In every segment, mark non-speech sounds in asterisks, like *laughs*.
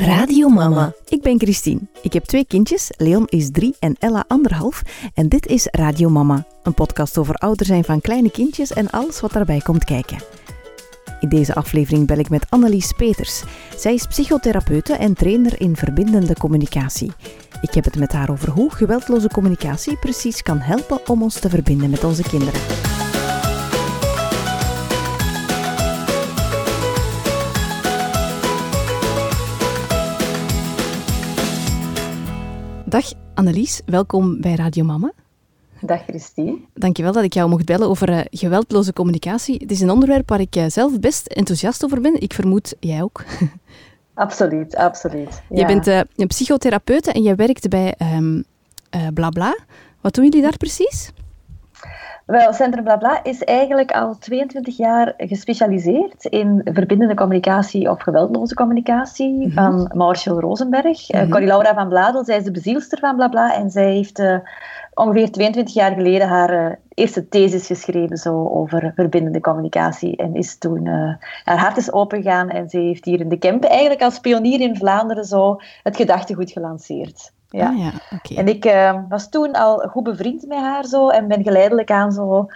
Radio Mama. Ik ben Christine. Ik heb twee kindjes. Leon is drie en Ella anderhalf. En dit is Radio Mama. Een podcast over ouder zijn van kleine kindjes en alles wat daarbij komt kijken. In deze aflevering bel ik met Annelies Peters. Zij is psychotherapeute en trainer in verbindende communicatie. Ik heb het met haar over hoe geweldloze communicatie precies kan helpen om ons te verbinden met onze kinderen. Dag Annelies, welkom bij Radio Mama. Dag Christine. Dankjewel dat ik jou mocht bellen over uh, geweldloze communicatie. Het is een onderwerp waar ik uh, zelf best enthousiast over ben. Ik vermoed jij ook. *laughs* Absoluut, absoluut. Ja. Je bent uh, een psychotherapeute en je werkt bij um, Blabla. Wat doen jullie daar precies? Wel, Centrum Blabla is eigenlijk al 22 jaar gespecialiseerd in verbindende communicatie of geweldloze communicatie mm -hmm. van Marshall Rosenberg. Mm -hmm. Corrie Laura van Bladel, zij is de bezielster van Blabla en zij heeft uh, ongeveer 22 jaar geleden haar uh, eerste thesis geschreven zo, over verbindende communicatie en is toen uh, haar hart is opengegaan en ze heeft hier in de Kempen eigenlijk als pionier in Vlaanderen zo het gedachtegoed gelanceerd. Ja. Ah, ja. Okay. En ik uh, was toen al goed bevriend met haar zo en ben geleidelijk aan zo een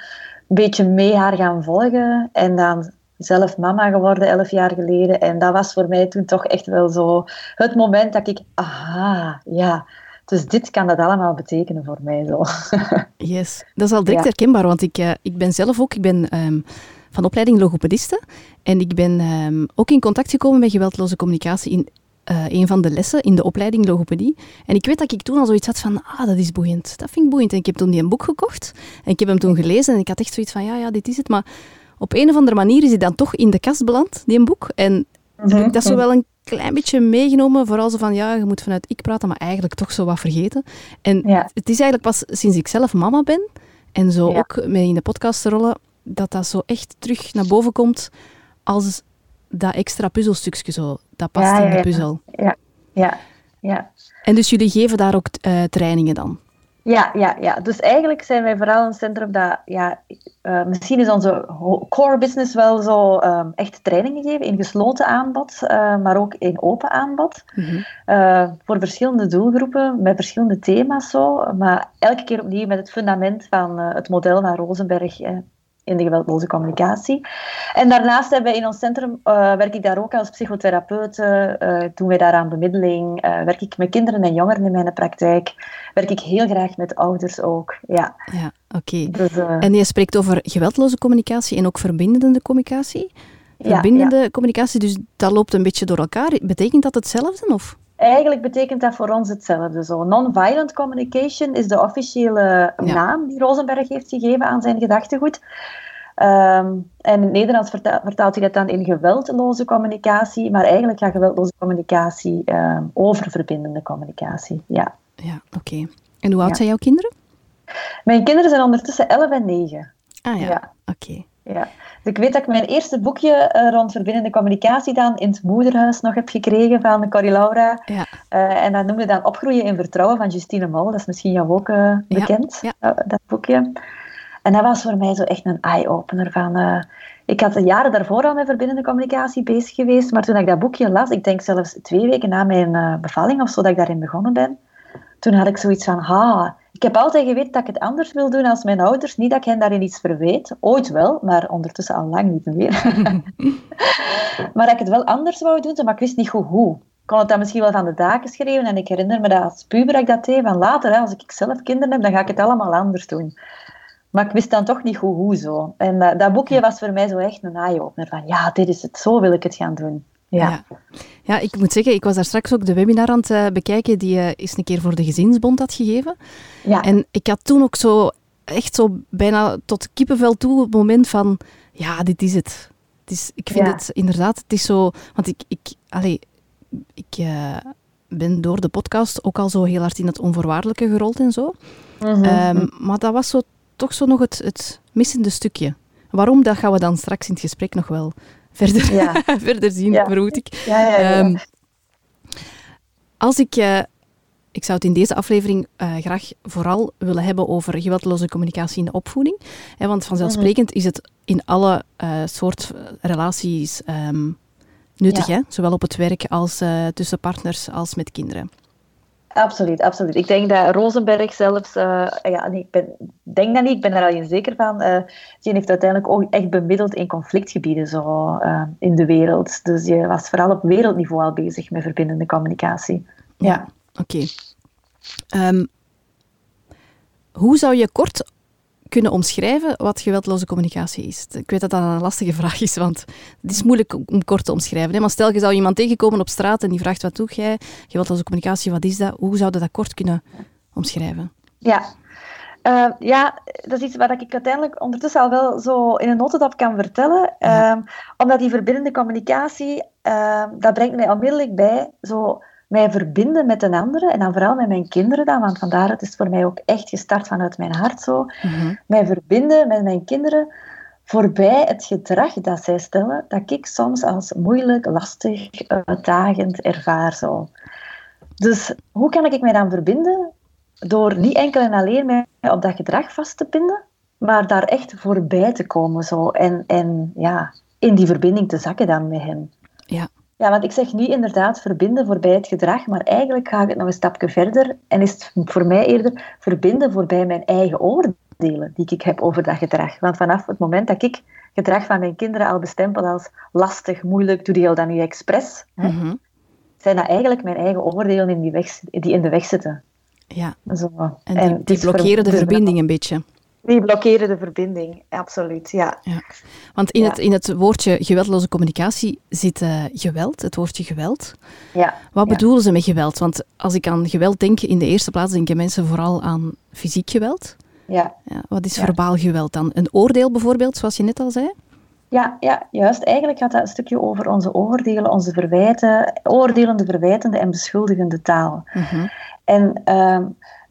beetje mee haar gaan volgen. En dan zelf mama geworden elf jaar geleden. En dat was voor mij toen toch echt wel zo het moment dat ik, aha, ja, dus dit kan dat allemaal betekenen voor mij zo. *laughs* yes, dat is al direct ja. herkenbaar, want ik, uh, ik ben zelf ook, ik ben um, van opleiding logopediste en ik ben um, ook in contact gekomen met geweldloze communicatie in uh, een van de lessen in de opleiding logopedie. En ik weet dat ik toen al zoiets had van, ah, dat is boeiend. Dat vind ik boeiend. En ik heb toen die een boek gekocht. En ik heb hem toen gelezen en ik had echt zoiets van, ja, ja, dit is het. Maar op een of andere manier is hij dan toch in de kast beland, die een boek. En heb ik dat zo wel een klein beetje meegenomen. Vooral zo van, ja, je moet vanuit ik praten, maar eigenlijk toch zo wat vergeten. En ja. het is eigenlijk pas sinds ik zelf mama ben, en zo ja. ook mee in de podcast te rollen, dat dat zo echt terug naar boven komt als dat extra puzzelstukje zo, dat past ja, in de puzzel. Ja, ja, ja. En dus jullie geven daar ook uh, trainingen dan? Ja, ja, ja. Dus eigenlijk zijn wij vooral een centrum dat, ja, uh, misschien is onze core business wel zo um, echt trainingen geven in gesloten aanbod, uh, maar ook in open aanbod. Mm -hmm. uh, voor verschillende doelgroepen, met verschillende thema's zo, maar elke keer opnieuw met het fundament van het model van Rosenberg in de geweldloze communicatie. En daarnaast hebben we in ons centrum, uh, werk ik daar ook als psychotherapeut, uh, doen wij daaraan bemiddeling, uh, werk ik met kinderen en jongeren in mijn praktijk, werk ik heel graag met ouders ook. Ja, ja oké. Okay. Dus, en je spreekt over geweldloze communicatie en ook verbindende communicatie? Verbindende ja, ja. communicatie, dus dat loopt een beetje door elkaar. Betekent dat hetzelfde? Of? Eigenlijk betekent dat voor ons hetzelfde. Zo. Non-violent communication is de officiële ja. naam die Rosenberg heeft gegeven aan zijn gedachtegoed. Um, en in het Nederlands vertaalt, vertaalt hij dat dan in geweldloze communicatie, maar eigenlijk gaat geweldloze communicatie um, over verbindende communicatie. Ja, ja oké. Okay. En hoe oud ja. zijn jouw kinderen? Mijn kinderen zijn ondertussen 11 en 9. Ah ja, ja. oké. Okay. Ja. Dus ik weet dat ik mijn eerste boekje uh, rond verbindende communicatie dan in het moederhuis nog heb gekregen van Corrie Laura. Ja. Uh, en dat noemde dan Opgroeien in Vertrouwen van Justine Mol. Dat is misschien jou ook uh, bekend, ja. Ja. dat boekje. En dat was voor mij zo echt een eye-opener van... ik had jaren daarvoor al met verbindende communicatie bezig geweest, maar toen ik dat boekje las, ik denk zelfs twee weken na mijn bevalling of zo dat ik daarin begonnen ben, toen had ik zoiets van, ha, ik heb altijd geweten dat ik het anders wil doen als mijn ouders. Niet dat ik hen daarin iets verweet. Ooit wel, maar ondertussen al lang niet meer. *laughs* maar dat ik het wel anders wou doen, maar ik wist niet goed hoe. Ik kon het dan misschien wel van de daken schrijven. En ik herinner me dat als puber dat ik dat deed. Van later, als ik zelf kinderen heb, dan ga ik het allemaal anders doen. Maar ik wist dan toch niet goed hoe zo. En uh, dat boekje was voor mij zo echt een eye-opener. Van ja, dit is het. Zo wil ik het gaan doen. Ja. ja. Ik moet zeggen, ik was daar straks ook de webinar aan het uh, bekijken die je uh, eens een keer voor de Gezinsbond had gegeven. Ja. En ik had toen ook zo, echt zo bijna tot kippenvel toe het moment van, ja, dit is het. het is, ik vind Ja. het inderdaad, het is zo, want ik, ik, allee, ik uh, ben door de podcast ook al zo heel hard in het onvoorwaardelijke gerold en zo. Mhm. Ehm, maar dat was zo, toch zo nog het, het missende stukje. Waarom, dat gaan we dan straks in het gesprek nog wel verder, Ja. *laughs* verder zien, Ja. vermoed ik. Ja. Ehm, als ik, eh, ik zou het in deze aflevering eh, graag vooral willen hebben over geweldloze communicatie in de opvoeding. Hè, want vanzelfsprekend is het in alle eh soort relaties ehm, nuttig, hè? Zowel op het werk als uh, tussen partners als met kinderen. Absoluut, absoluut. Ik denk dat Rosenberg zelfs, uh, ja, nee, ik ben, denk dat niet, ik ben er al zeker van, uh, die heeft uiteindelijk ook echt bemiddeld in conflictgebieden zo, uh, in de wereld. Dus je was vooral op wereldniveau al bezig met verbindende communicatie. Ja, oké. Um, hoe zou je kort kunnen omschrijven wat geweldloze communicatie is? Ik weet dat dat een lastige *laughs* vraag is, want het is moeilijk om kort te omschrijven. Hè? Maar stel, je zou iemand tegenkomen op straat en die vraagt wat doe jij? Geweldloze communicatie, wat is dat? Hoe zou je dat kort kunnen omschrijven? Ja, uh, ja, dat is iets waar ik uiteindelijk ondertussen al wel zo in een notendop kan vertellen. Ja. Um, omdat die verbindende communicatie, uh, dat brengt mij onmiddellijk bij zo mij verbinden met een andere, en dan vooral met mijn kinderen dan, want vandaar het is voor mij ook echt gestart vanuit mijn hart zo. Mm Mij verbinden met mijn kinderen voorbij het gedrag dat zij stellen, dat ik soms als moeilijk, lastig, uitdagend ervaar zo. Dus hoe kan ik mij dan verbinden? Door niet enkel en alleen mij op dat gedrag vast te pinnen, maar daar echt voorbij te komen zo. En, en ja, in die verbinding te zakken dan met hen. Ja. Ja, want ik zeg nu inderdaad verbinden voorbij het gedrag, maar eigenlijk ga ik het nog een stapje verder en is het voor mij eerder verbinden voorbij mijn eigen oordelen die ik heb over dat gedrag. Want vanaf het moment dat ik gedrag van mijn kinderen al bestempel als lastig, moeilijk, doe die al dan niet expres, mm -hmm. zijn dat eigenlijk mijn eigen oordelen in die, weg, die in de weg zitten. Ja, Zo. en die, en die blokkeren de verbinding een beetje. Die blokkeren de verbinding, absoluut, ja. ja. Want in, ja. het, in het woordje geweldloze communicatie zit uh, geweld, het woordje geweld. Ja. Wat bedoelen ze met geweld? Want als ik aan geweld denk, in de eerste plaats denken mensen vooral aan fysiek geweld. Ja. ja wat is verbaal geweld dan? Een oordeel bijvoorbeeld, zoals je net al zei? Ja, ja, juist. Eigenlijk gaat dat een stukje over onze oordelen, onze verwijten, oordelende, verwijtende en beschuldigende taal. Mm -hmm. En... Uh,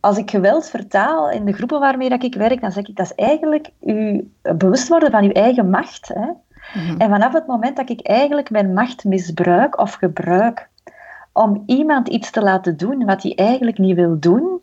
als ik geweld vertaal in de groepen waarmee dat ik werk, dan zeg ik dat is eigenlijk u bewust worden van uw eigen macht. Hè? Mm-hmm. En vanaf het moment dat ik eigenlijk mijn macht misbruik of gebruik om iemand iets te laten doen wat hij eigenlijk niet wil doen,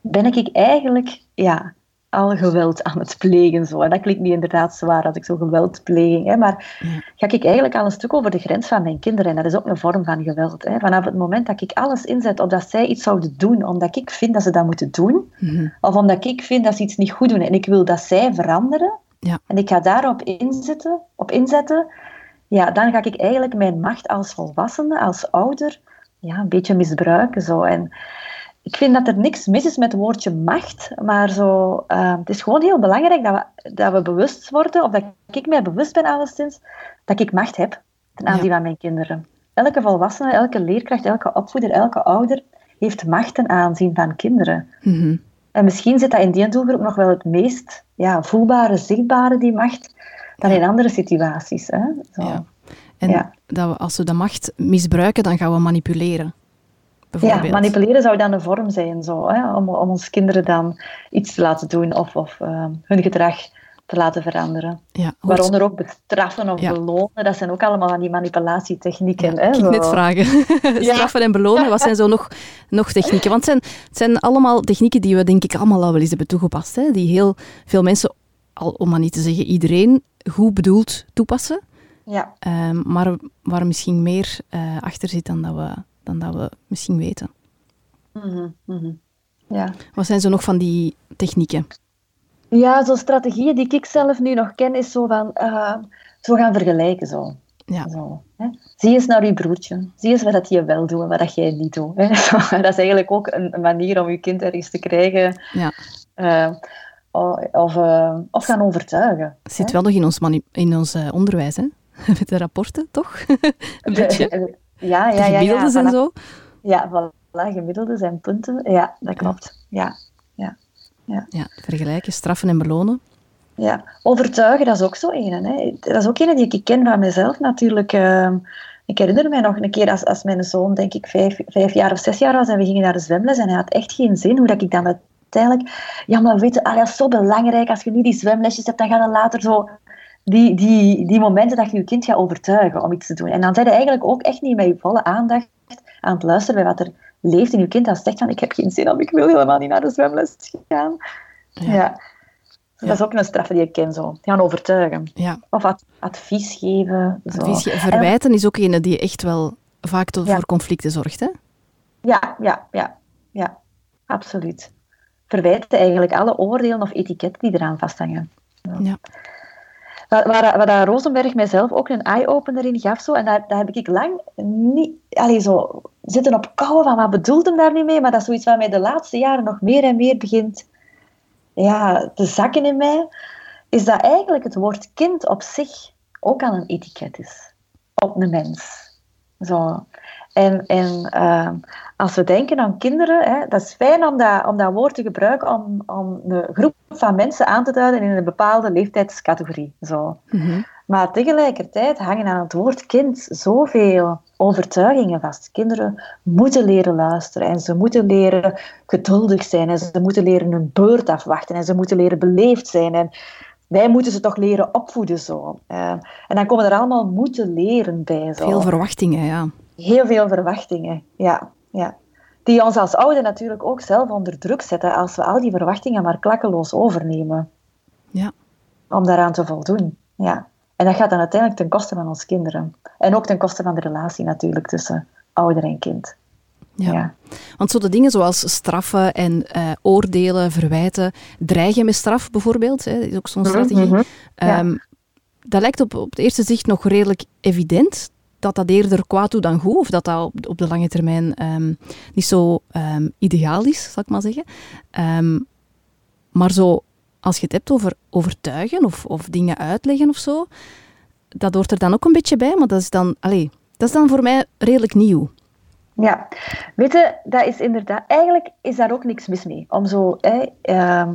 ben ik eigenlijk ja, al geweld aan het plegen. Zo. En dat klinkt niet inderdaad zwaar als ik zo geweld pleeg. Hè, maar ja. ga ik eigenlijk al een stuk over de grens van mijn kinderen. En dat is ook een vorm van geweld. Hè. Vanaf het moment dat ik alles inzet op dat zij iets zouden doen, omdat ik vind dat ze dat moeten doen, mm-hmm. of omdat ik vind dat ze iets niet goed doen en ik wil dat zij veranderen, ja. en ik ga daarop inzetten, op inzetten, ja, dan ga ik eigenlijk mijn macht als volwassene, als ouder, ja, een beetje misbruiken. Zo. En, ik vind dat er niks mis is met het woordje macht, maar zo, uh, het is gewoon heel belangrijk dat we, dat we bewust worden, of dat ik mij bewust ben alleszins, dat ik macht heb ten aanzien ja. van mijn kinderen. Elke volwassene, elke leerkracht, elke opvoeder, elke ouder heeft macht ten aanzien van kinderen. Mm-hmm. En misschien zit dat in die doelgroep nog wel het meest ja, voelbare, zichtbare, die macht, dan in andere situaties. Hè? Zo. Ja. En ja. dat we, als we de macht misbruiken, dan gaan we manipuleren. Ja, manipuleren zou dan een vorm zijn, zo, hè, om, om ons kinderen dan iets te laten doen of, of uh, hun gedrag te laten veranderen. Ja, Waaronder ook bestraffen of ja. belonen, dat zijn ook allemaal van die manipulatietechnieken. Ja, hè, ik net vragen. *laughs* Straffen en belonen, wat zijn zo nog, nog technieken? Want het zijn, het zijn allemaal technieken die we denk ik allemaal al wel eens hebben toegepast. Hè? Die heel veel mensen, al, om maar niet te zeggen iedereen, goed bedoeld toepassen. Ja. Um, maar waar misschien meer uh, achter zit dan dat we dan dat we misschien weten. Mm-hmm, mm-hmm. Ja. Wat zijn zo nog van die technieken? Ja, zo'n strategieën die ik zelf nu nog ken, is zo van uh, zo gaan vergelijken. Zo. Ja. Zo, hè? Zie eens naar je broertje. Zie eens wat dat je wel doet en wat dat jij niet doet. Hè? *laughs* dat is eigenlijk ook een manier om je kind ergens te krijgen. Ja. Uh, of, uh, of gaan overtuigen. Het zit hè? wel nog in ons, in ons onderwijs, hè? *laughs* Met de rapporten, toch? *laughs* een beetje. Ja, ja, gemiddeldes ja, ja, en zo? Ja, voilà, gemiddeldes en punten. Ja, dat klopt. Ja, ja, ja. ja vergelijken, straffen en belonen. Ja, overtuigen, dat is ook zo een. Hè. Dat is ook een die ik ken van mezelf natuurlijk. Uh, ik herinner mij nog een keer als, als mijn zoon, denk ik, vijf, vijf jaar of zes jaar was en we gingen naar de zwemles en hij had echt geen zin hoe dat ik dan uiteindelijk... Ja, maar weet je, ah, dat is zo belangrijk. Als je nu die zwemlesjes hebt, dan ga je later zo die, die, die momenten dat je je kind gaat overtuigen om iets te doen. En dan zijn je eigenlijk ook echt niet met je volle aandacht aan het luisteren bij wat er leeft in je kind. Dat zegt van, ik heb geen zin om, ik wil helemaal niet naar de zwemles gaan. Ja. ja. Dat is ook een straf die ik ken, zo. Gaan overtuigen. Ja. Of advies geven. Zo. Advies geven. Verwijten is ook een die echt wel vaak tot voor conflicten zorgt, hè? Ja, ja, ja. Ja, absoluut. Verwijten eigenlijk alle oordelen of etiketten die eraan vasthangen. Ja. Waar, waar, Rosenberg mijzelf ook een eye-opener in gaf, zo, en daar, daar heb ik lang niet allee, zo, zitten op kouwen van wat bedoelt hem daar niet mee, maar dat is zoiets wat mij de laatste jaren nog meer en meer begint ja, te zakken in mij, is dat eigenlijk het woord kind op zich ook al een etiket is. Op een mens. Zo. En, en uh, als we denken aan kinderen, hè, dat is fijn om dat, om dat woord te gebruiken om, om een groep van mensen aan te duiden in een bepaalde leeftijdscategorie. Zo. Mm -hmm. Maar tegelijkertijd hangen aan het woord kind zoveel overtuigingen vast. Kinderen moeten leren luisteren en ze moeten leren geduldig zijn en ze moeten leren hun beurt afwachten en ze moeten leren beleefd zijn. En wij moeten ze toch leren opvoeden zo. Uh, en dan komen er allemaal moeten leren bij. Zo. Veel verwachtingen, ja. Heel veel verwachtingen, ja. ja. Die ons als ouder natuurlijk ook zelf onder druk zetten als we al die verwachtingen maar klakkeloos overnemen. Ja. Om daaraan te voldoen, ja. En dat gaat dan uiteindelijk ten koste van ons kinderen. En ook ten koste van de relatie natuurlijk tussen ouder en kind. Ja. ja. Want zo de dingen zoals straffen en uh, oordelen, verwijten, dreigen met straf bijvoorbeeld, hè, is ook zo'n strategie. Mm -hmm. ja. um, dat lijkt op, op het eerste zicht nog redelijk evident dat dat eerder kwaad doet dan goed, of dat dat op, de lange termijn um, niet zo um, ideaal is, zal ik maar zeggen. maar zo, als je het hebt over overtuigen of, of dingen uitleggen of zo, dat hoort er dan ook een beetje bij, maar dat is dan, allez, dat is dan voor mij redelijk nieuw. Ja, weet je, dat is inderdaad, eigenlijk is daar ook niks mis mee. Om zo hè,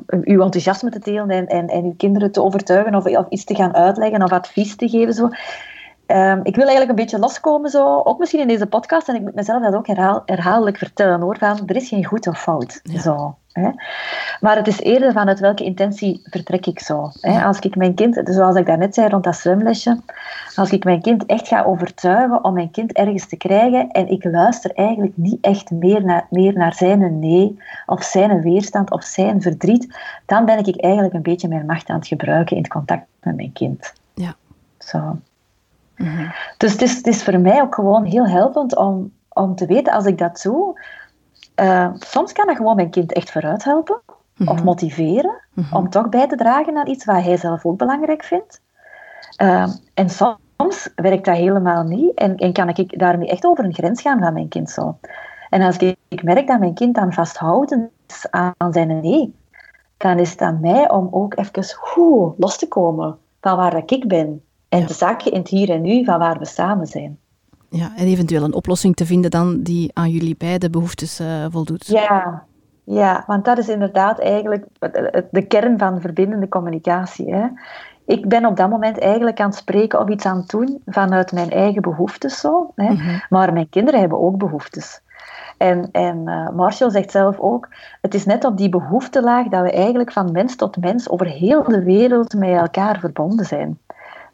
uw enthousiasme te delen en, en, en uw kinderen te overtuigen of, of iets te gaan uitleggen of advies te geven. Zo. Um, ik wil eigenlijk een beetje loskomen, zo, ook misschien in deze podcast, en ik moet mezelf dat ook herhaal, herhaaldelijk vertellen hoor, van er is geen goed of fout. Ja. Zo, hè. Maar het is eerder vanuit welke intentie vertrek ik zo. Hè. Ja. Als ik mijn kind, zoals ik daarnet zei rond dat zwemlesje, als ik mijn kind echt ga overtuigen om mijn kind ergens te krijgen en ik luister eigenlijk niet echt meer naar, meer naar zijn nee, of zijn weerstand, of zijn verdriet, dan ben ik eigenlijk een beetje mijn macht aan het gebruiken in het contact met mijn kind. Ja. Zo. Dus het is, het is voor mij ook gewoon heel helpend om, om te weten, als ik dat doe, uh, soms kan dat gewoon mijn kind echt vooruit helpen mm-hmm. of motiveren mm-hmm. om toch bij te dragen aan iets wat hij zelf ook belangrijk vindt. Uh, en soms werkt dat helemaal niet en, en kan ik daarmee echt over een grens gaan van mijn kind zo. En als ik, ik merk dat mijn kind dan vasthouden is aan, aan zijn nee, dan is het aan mij om ook even hoe, los te komen van waar ik ben. En te zakken in het hier en nu van waar we samen zijn. Ja, en eventueel een oplossing te vinden dan die aan jullie beide behoeftes uh, voldoet. Ja, ja, want dat is inderdaad eigenlijk de kern van verbindende communicatie. Hè. Ik ben op dat moment eigenlijk aan het spreken of iets aan het doen vanuit mijn eigen behoeftes. Zo, hè. Mm-hmm. Maar mijn kinderen hebben ook behoeftes. En, en uh, Marshall zegt zelf ook, het is net op die behoeftelaag dat we eigenlijk van mens tot mens over heel de wereld met elkaar verbonden zijn.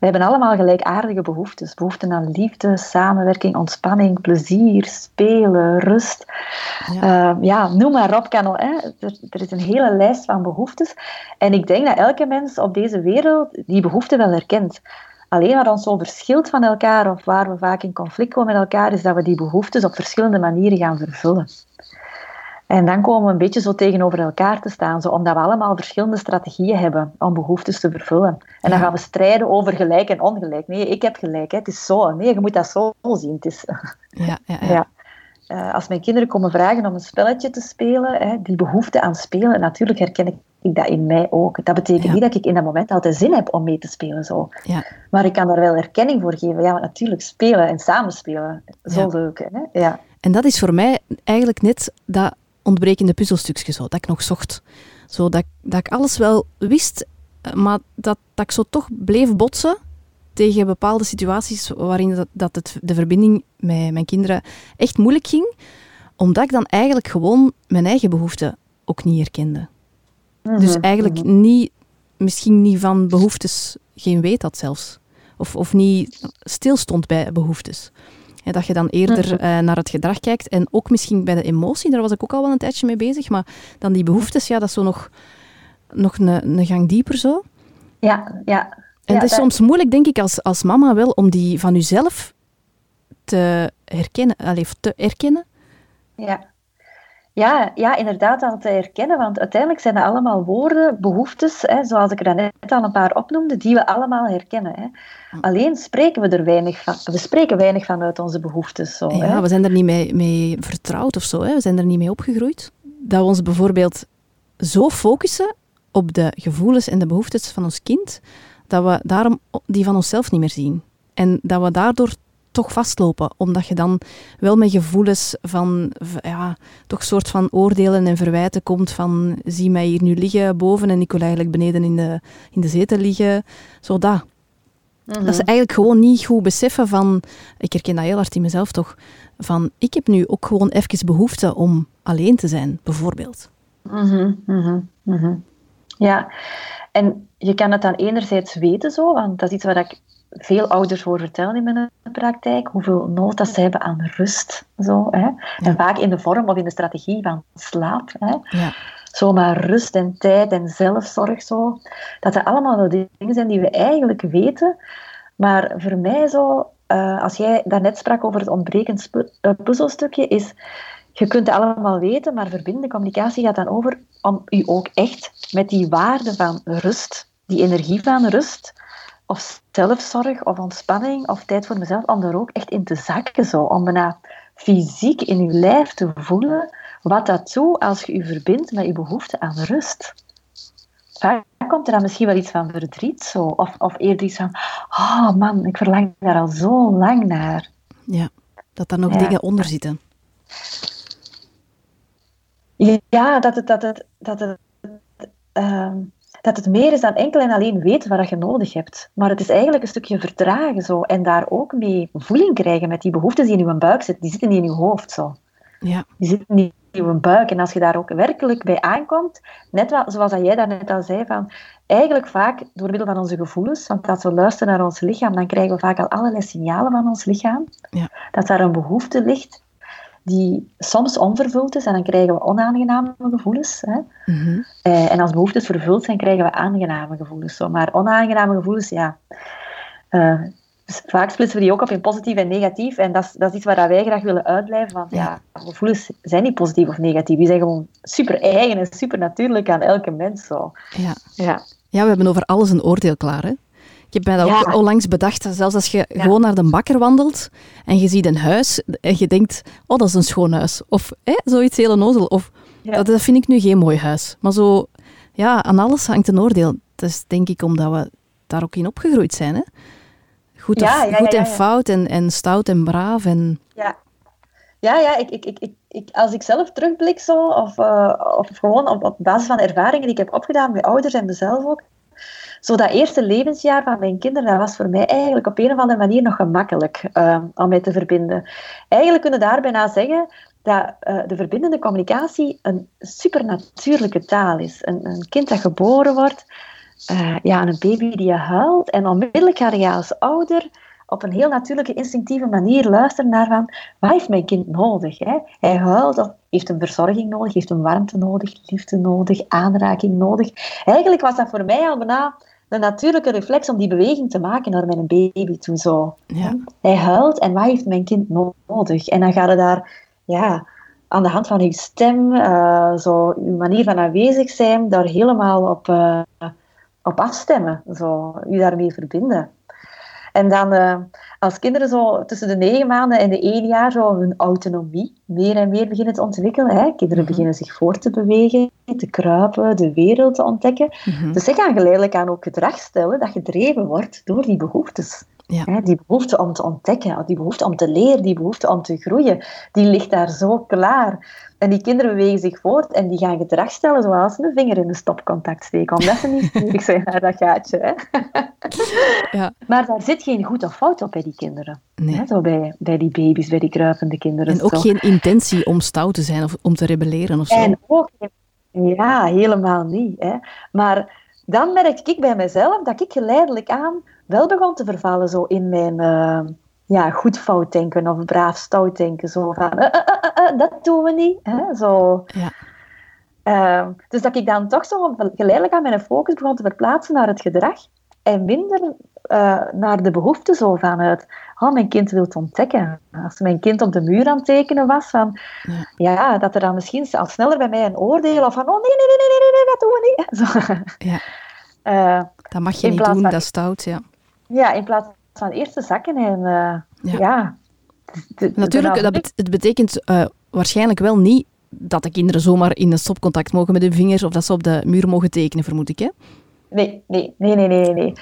We hebben allemaal gelijkaardige behoeftes. Behoeften aan liefde, samenwerking, ontspanning, plezier, spelen, rust. Ja, uh, ja noem maar op. Kan al, hè. Er, er, is een hele lijst van behoeftes. En ik denk dat elke mens op deze wereld die behoefte wel herkent. Alleen wat ons zo verschilt van elkaar, of waar we vaak in conflict komen met elkaar, is dat we die behoeftes op verschillende manieren gaan vervullen. En dan komen we een beetje zo tegenover elkaar te staan, zo, omdat we allemaal verschillende strategieën hebben om behoeftes te vervullen. En dan gaan we strijden over gelijk en ongelijk. Nee, ik heb gelijk, hè. het is zo. Nee, je moet dat zo zien. Het is... *laughs* Ja, ja, ja. ja. Uh, als mijn kinderen komen vragen om een spelletje te spelen, hè, die behoefte aan spelen, natuurlijk herken ik dat in mij ook. Dat betekent ja. niet dat ik in dat moment altijd zin heb om mee te spelen. Zo. Ja. Maar ik kan daar wel erkenning voor geven. Ja, natuurlijk spelen en samenspelen. Zo ja. leuk. Hè? Ja. En dat is voor mij eigenlijk net dat ontbrekende puzzelstukje zo, dat ik nog zocht. Zo, dat, dat ik alles wel wist, maar dat, dat ik zo toch bleef botsen tegen bepaalde situaties waarin dat, dat het, de verbinding met mijn kinderen echt moeilijk ging, omdat ik dan eigenlijk gewoon mijn eigen behoeften ook niet herkende. Dus eigenlijk niet, misschien niet van behoeftes geen weet had zelfs. Of, of niet stilstond bij behoeftes. Dat je dan eerder uh, naar het gedrag kijkt en ook misschien bij de emotie, daar was ik ook al wel een tijdje mee bezig, maar dan die behoeftes, ja, dat is zo nog nog een, een gang dieper zo. Ja, ja. En ja, het is soms moeilijk, denk ik, als, als mama wel, om die van uzelf te herkennen. Allee, of te erkennen. Ja. Ja, ja, inderdaad aan te herkennen, want uiteindelijk zijn dat allemaal woorden, behoeftes, hè, zoals ik er net al een paar opnoemde, die we allemaal herkennen. Hè. Alleen spreken we er weinig van. We spreken weinig vanuit onze behoeftes. Zo, hè. Ja, we zijn er niet mee, mee vertrouwd of zo. Hè? We zijn er niet mee opgegroeid. Dat we ons bijvoorbeeld zo focussen op de gevoelens en de behoeftes van ons kind, dat we daarom die van onszelf niet meer zien. En dat we daardoor toch vastlopen, omdat je dan wel met gevoelens van, ja, toch soort van oordelen en verwijten komt van, zie mij hier nu liggen boven en ik wil eigenlijk beneden in de, in de zetel liggen. Zo dat. Mhm. Dat ze eigenlijk gewoon niet goed beseffen van, ik herken dat heel hard in mezelf toch, van ik heb nu ook gewoon even behoefte om alleen te zijn, bijvoorbeeld. Mhm, mhm. Ja, en je kan het dan enerzijds weten zo, want dat is iets wat ik veel ouders hoor vertellen in mijn praktijk, hoeveel nood dat ze hebben aan rust. Zo, hè? En vaak in de vorm of in de strategie van slaap. Hè? Ja. Zomaar rust en tijd en zelfzorg. Zo. Dat dat allemaal wel dingen zijn die we eigenlijk weten. Maar voor mij zo, eh, als jij daarnet sprak over het ontbrekend eh, puzzelstukje, is je kunt het allemaal weten, maar verbindende communicatie gaat dan over om u ook echt met die waarde van rust, die energie van rust, of zelfzorg, of ontspanning, of tijd voor mezelf, om daar ook echt in te zakken. Zo, om bijna fysiek in uw lijf te voelen wat dat doet als je je verbindt met je behoefte aan rust. Vaak komt er dan misschien wel iets van verdriet, zo, of, of eerder iets van, oh man, ik verlang daar al zo lang naar. ja. Dat daar nog Ja. dingen onder zitten. Ja, dat het, dat het, dat het, ehm, dat het meer is dan enkel en alleen weten wat je nodig hebt. Maar het is eigenlijk een stukje vertragen zo, en daar ook mee voeling krijgen met die behoeftes die in je buik zitten. Die zitten niet in je hoofd zo. Ja, Die zitten niet in je buik. En als je daar ook werkelijk bij aankomt, net wat, zoals dat jij daarnet al zei, van eigenlijk vaak door middel van onze gevoelens, want als we luisteren naar ons lichaam, dan krijgen we vaak al allerlei signalen van ons lichaam, Ja. dat daar een behoefte ligt die soms onvervuld is en dan krijgen we onaangename gevoelens. Hè? Mhm. Eh, en als behoeftes vervuld zijn, krijgen we aangename gevoelens. Zo. Maar onaangename gevoelens, ja. eh, dus vaak splitsen we die ook op in positief en negatief. En dat is, dat is iets waar wij graag willen uitblijven. Want ja. gevoelens zijn niet positief of negatief. Die zijn gewoon super eigen en super natuurlijk aan elke mens. Zo. ja. Ja. ja, we hebben over alles een oordeel klaar. Hè? Ik heb mij dat ook Ja. onlangs bedacht. Zelfs als je gewoon naar de bakker wandelt en je ziet een huis en je denkt, oh, dat is een schoon huis. Of hè, zoiets heel onnozel. Of Ja. dat, dat vind ik nu geen mooi huis. Maar zo, ja, aan alles hangt een oordeel. Dat is denk ik omdat we daar ook in opgegroeid zijn. Hè? Goed, of, goed en fout en, en stout en braaf. En, Ja, ja, ja ik, ik, ik, ik, ik- als ik zelf terugblik zo, of, eh, of gewoon op, op basis van ervaringen die ik heb opgedaan met ouders en mezelf ook, zo dat eerste levensjaar van mijn kinderen, dat was voor mij eigenlijk op een of andere manier nog gemakkelijk eh, om mij te verbinden. Eigenlijk kunnen we daar bijna zeggen dat eh, de verbindende communicatie een supernatuurlijke taal is. Een, een kind dat geboren wordt, eh, ja, een baby die huilt, en onmiddellijk ga je als ouder op een heel natuurlijke, instinctieve manier luisteren naar van, wat heeft mijn kind nodig? Hè? Hij huilt of heeft een verzorging nodig, heeft een warmte nodig, liefde nodig, aanraking nodig. Eigenlijk was dat voor mij al bijna een natuurlijke reflex om die beweging te maken naar mijn baby toe. Zo. ja. Hij huilt en wat heeft mijn kind nodig? En dan gaat het daar ja, aan de hand van uw stem, eh, zo, uw manier van aanwezig zijn, daar helemaal op, eh, op afstemmen. Zo, u daarmee verbinden. En dan, eh, als kinderen zo tussen de negen maanden en de één jaar zo hun autonomie meer en meer beginnen te ontwikkelen, hè? kinderen Mhm. beginnen zich voort te bewegen, te kruipen, de wereld te ontdekken. Mhm. Dus zij gaan geleidelijk aan ook gedrag stellen dat gedreven wordt door die behoeftes. Ja. Die behoefte om te ontdekken, die behoefte om te leren, die behoefte om te groeien, die ligt daar zo klaar. En die kinderen bewegen zich voort en die gaan gedrag stellen zoals een vinger in een stopcontact steken, omdat ze niet *laughs* nieuwsgierig zijn naar dat gaatje. Hè. Ja. Maar daar zit geen goed of fout op bij die kinderen. Nee. Zo bij, bij die baby's, bij die kruipende kinderen. En ook zo. geen intentie om stout te zijn of om te rebelleren of zo. En ook, ja, helemaal niet. Hè. Maar dan merkte ik bij mezelf dat ik geleidelijk aan wel begon te vervallen zo in mijn eh, ja, goed fout denken of braaf stout denken. Zo van, eh, eh, dat doen we niet. Hè. Zo. Ja. Ehm, dus dat ik dan toch zo geleidelijk aan mijn focus begon te verplaatsen naar het gedrag en minder uh, naar de behoefte zo vanuit, oh, mijn kind wil het ontdekken. Als mijn kind op de muur aan het tekenen was, van, ja. ja dat er dan misschien al sneller bij mij een oordeel of van, oh nee, nee, nee, nee, nee, nee dat doen we niet. *laughs* Zo. Ja. Uh, dat mag je niet doen, dat is stout, ja. Ja, in plaats van eerst te zakken en uh, ja. ja Natuurlijk, dat het betekent waarschijnlijk wel niet dat de kinderen zomaar in een stopcontact mogen met hun vingers of dat ze op de muur mogen tekenen, vermoed ik, hè? Nee, nee, nee, nee, nee. nee.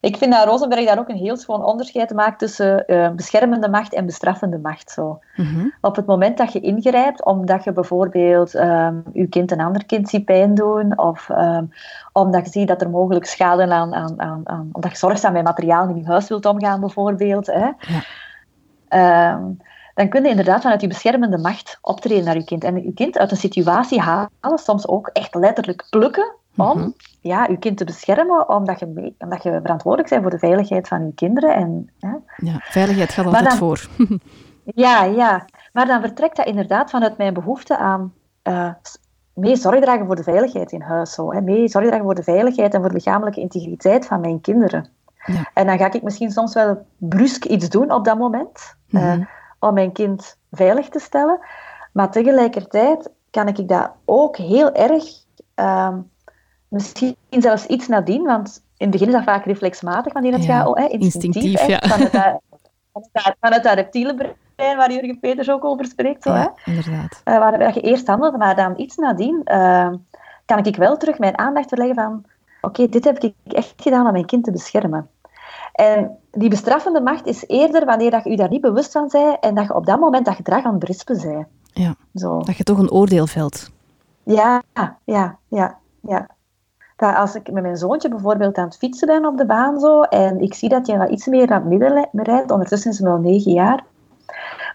Ik vind dat Rosenberg daar ook een heel schoon onderscheid maakt tussen uh, beschermende macht en bestraffende macht. Zo. Mhm. Op het moment dat je ingrijpt, omdat je bijvoorbeeld um, je kind een ander kind ziet pijn doen, of um, omdat je ziet dat er mogelijk schade aan, aan, aan, aan omdat je zorgzaam met materiaal in je huis wilt omgaan, bijvoorbeeld. Hè. Ja. Um, dan kun je inderdaad vanuit die beschermende macht optreden naar je kind. En je kind uit een situatie halen, soms ook echt letterlijk plukken, om mhm. ja, je kind te beschermen, omdat je, omdat je verantwoordelijk bent voor de veiligheid van je kinderen. En, ja. ja veiligheid gaat altijd voor. *laughs* ja, ja, maar dan vertrekt dat inderdaad vanuit mijn behoefte aan uh, mee zorg dragen voor de veiligheid in huis. Zo, hè. Mee zorg dragen voor de veiligheid en voor de lichamelijke integriteit van mijn kinderen. Ja. En dan ga ik misschien soms wel brusk iets doen op dat moment. Mm om mijn kind veilig te stellen. Maar tegelijkertijd kan ik dat ook heel erg, uh, misschien zelfs iets nadien, want in het begin is dat vaak reflexmatig, wanneer het gaat oh, instinctief, instinctief ja. van, het, van, het, reptiele brein, waar Jurgen Peters ook over spreekt. Zo, ja, hè? inderdaad. Uh, waar, je eerst handelt, maar dan iets nadien uh, kan ik wel terug mijn aandacht verleggen van oké, dit heb ik echt gedaan om mijn kind te beschermen. En die bestraffende macht is eerder wanneer dat je je daar niet bewust van bent en dat je op dat moment dat gedrag aan het berispen bent. Ja, Zo. dat je toch een oordeel velt. Ja, ja, ja, ja. Dat als ik met mijn zoontje bijvoorbeeld aan het fietsen ben op de baan zo, en ik zie dat hij wat iets meer naar het midden rijdt, ondertussen is hij wel negen jaar,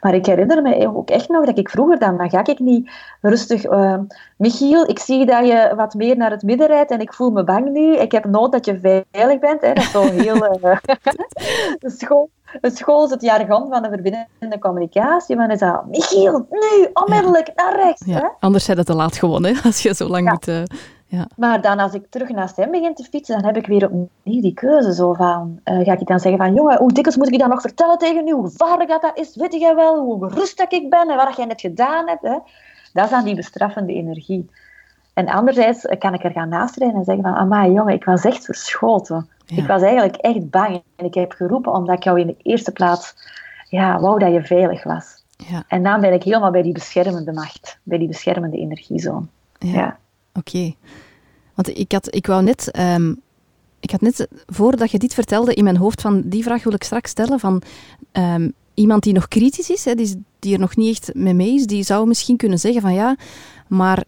maar ik herinner me ook echt nog dat ik vroeger dan, dan ga ik niet rustig, uh, Michiel, ik zie dat je wat meer naar het midden rijdt en ik voel me bang nu. Ik heb nood dat je veilig bent. Hè. Dat is zo heel... *laughs* Uh, school, het school is het jargon van de verbindende communicatie. Maar is dat, Michiel, nu, onmiddellijk, naar rechts. Ja, hè? Anders zijn het te laat gewonnen, als je zo lang moet... Uh... Ja. Maar dan als ik terug naast hem begin te fietsen, dan heb ik weer opnieuw die keuze. Zo van, uh, ga ik dan zeggen van, jongen, hoe dikwijls moet ik je dan nog vertellen tegen u? Hoe gevaarlijk dat, dat is? Weet jij wel hoe gerust ik ben en wat jij net gedaan hebt? Hè? Dat is dan die bestraffende energie. En anderzijds kan ik er gaan naastrijden en zeggen van, amai jongen, ik was echt verschoten. Ik was eigenlijk echt bang. En ik heb geroepen omdat ik jou in de eerste plaats ja, wou dat je veilig was. Ja. En dan ben ik helemaal bij die beschermende macht, bij die beschermende energiezone. ja. Oké. Want ik, had, ik wou net... Um, ik had net, voordat je dit vertelde, in mijn hoofd van die vraag wil ik straks stellen van um, iemand die nog kritisch is, hè, die, die er nog niet echt mee mee is, die zou misschien kunnen zeggen van ja, maar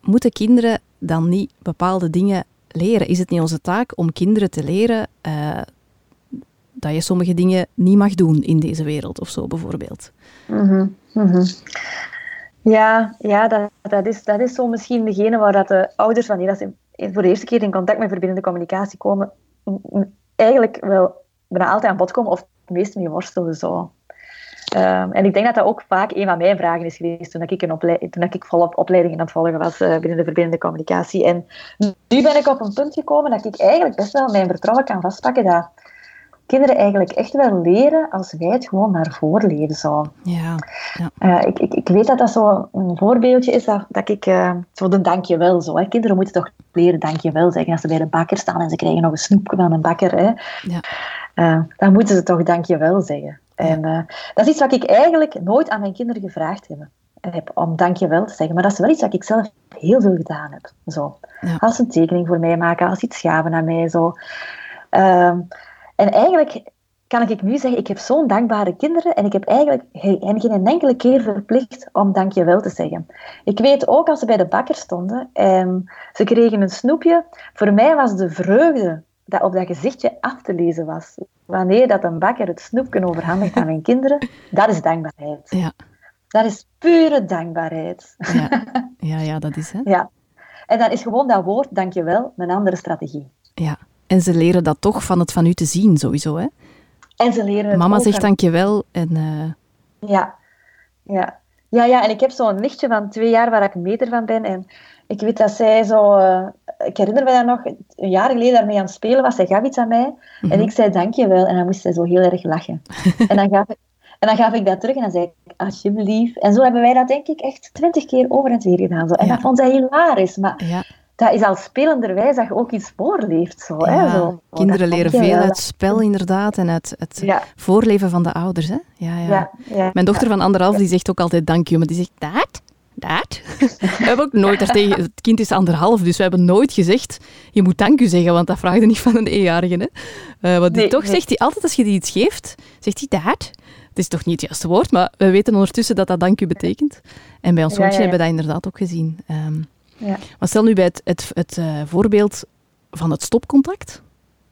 moeten kinderen dan niet bepaalde dingen leren? Is het niet onze taak om kinderen te leren uh, dat je sommige dingen niet mag doen in deze wereld of zo bijvoorbeeld? Mm. Ja, ja dat, dat, is, dat is zo misschien degene waar dat de ouders, wanneer dat ze voor de eerste keer in contact met verbindende communicatie komen, eigenlijk wel bijna altijd aan bod komen of het meest mee worstelen. Zo. Um, en ik denk dat dat ook vaak een van mijn vragen is geweest toen ik, een opleiding, toen ik volop opleidingen aan het volgen was uh, binnen de verbindende communicatie. En nu ben ik op een punt gekomen dat ik eigenlijk best wel mijn vertrouwen kan vastpakken dat kinderen eigenlijk echt wel leren als wij het gewoon maar voorleven zo. Ja. ja. Uh, ik, ik, ik weet dat dat zo een voorbeeldje is dat, dat ik uh, zo de dankjewel zo. Hè. Kinderen moeten toch leren dankjewel zeggen als ze bij de bakker staan en ze krijgen nog een snoepje van een bakker. Hè. Ja. Uh, dan moeten ze toch dankjewel zeggen. En dat is iets wat ik eigenlijk nooit aan mijn kinderen gevraagd heb, heb om dankjewel te zeggen. Maar dat is wel iets wat ik zelf heel veel gedaan heb. Zo. Ja. Als een tekening voor mij maken, als iets gaven aan mij. Zo. Ehm, en eigenlijk kan ik nu zeggen, ik heb zo'n dankbare kinderen en ik heb eigenlijk hen geen enkele keer verplicht om dankjewel te zeggen. Ik weet ook als ze bij de bakker stonden en ze kregen een snoepje, voor mij was de vreugde dat op dat gezichtje af te lezen was. Wanneer dat een bakker het snoepje overhandigt aan mijn kinderen, dat is dankbaarheid. Ja. Dat is pure dankbaarheid. Ja, *laughs* ja, ja dat is het. Ja. En dan is gewoon dat woord dankjewel een andere strategie. Ja, en ze leren dat toch van het van u te zien, sowieso, hè? En ze leren Mama zegt dankjewel en... Uh... Ja, ja. Ja, ja, en ik heb zo'n nichtje van twee jaar waar ik meter van ben. En ik weet dat zij zo... Uh, ik herinner me dat nog, een jaar geleden daarmee aan het spelen was. Zij gaf iets aan mij. En Mhm. ik zei dankjewel. En dan moest zij zo heel erg lachen. *laughs* en, dan gaf ik, en dan gaf ik dat terug en dan zei ik alsjeblieft. En zo hebben wij dat denk ik echt twintig keer over en weer gedaan. Zo. En Ja. dat vond zij hilarisch. Maar Ja, dat is al spelenderwijs dat je ook iets voorleeft. Zo, hè? Zo, kinderen dat leren veel wel. uit spel inderdaad en uit het Ja, voorleven van de ouders. Hè? Ja, ja. ja, ja. Mijn dochter van anderhalf die zegt ook altijd dank je, maar die zegt dat, dat. *laughs* we hebben ook nooit daartegen, het kind is anderhalf, dus we hebben nooit gezegd je moet dank u zeggen, want dat vraag je niet van een eenjarige. Hè? Wat die Nee, toch nee. zegt hij altijd als je die iets geeft, zegt hij dat. Het is toch niet het juiste woord, maar we weten ondertussen dat dat dank u betekent. En bij ons zoontje ja. hebben we dat inderdaad ook gezien. Ehm, ja. maar stel nu bij het, het, het eh, voorbeeld van het stopcontact.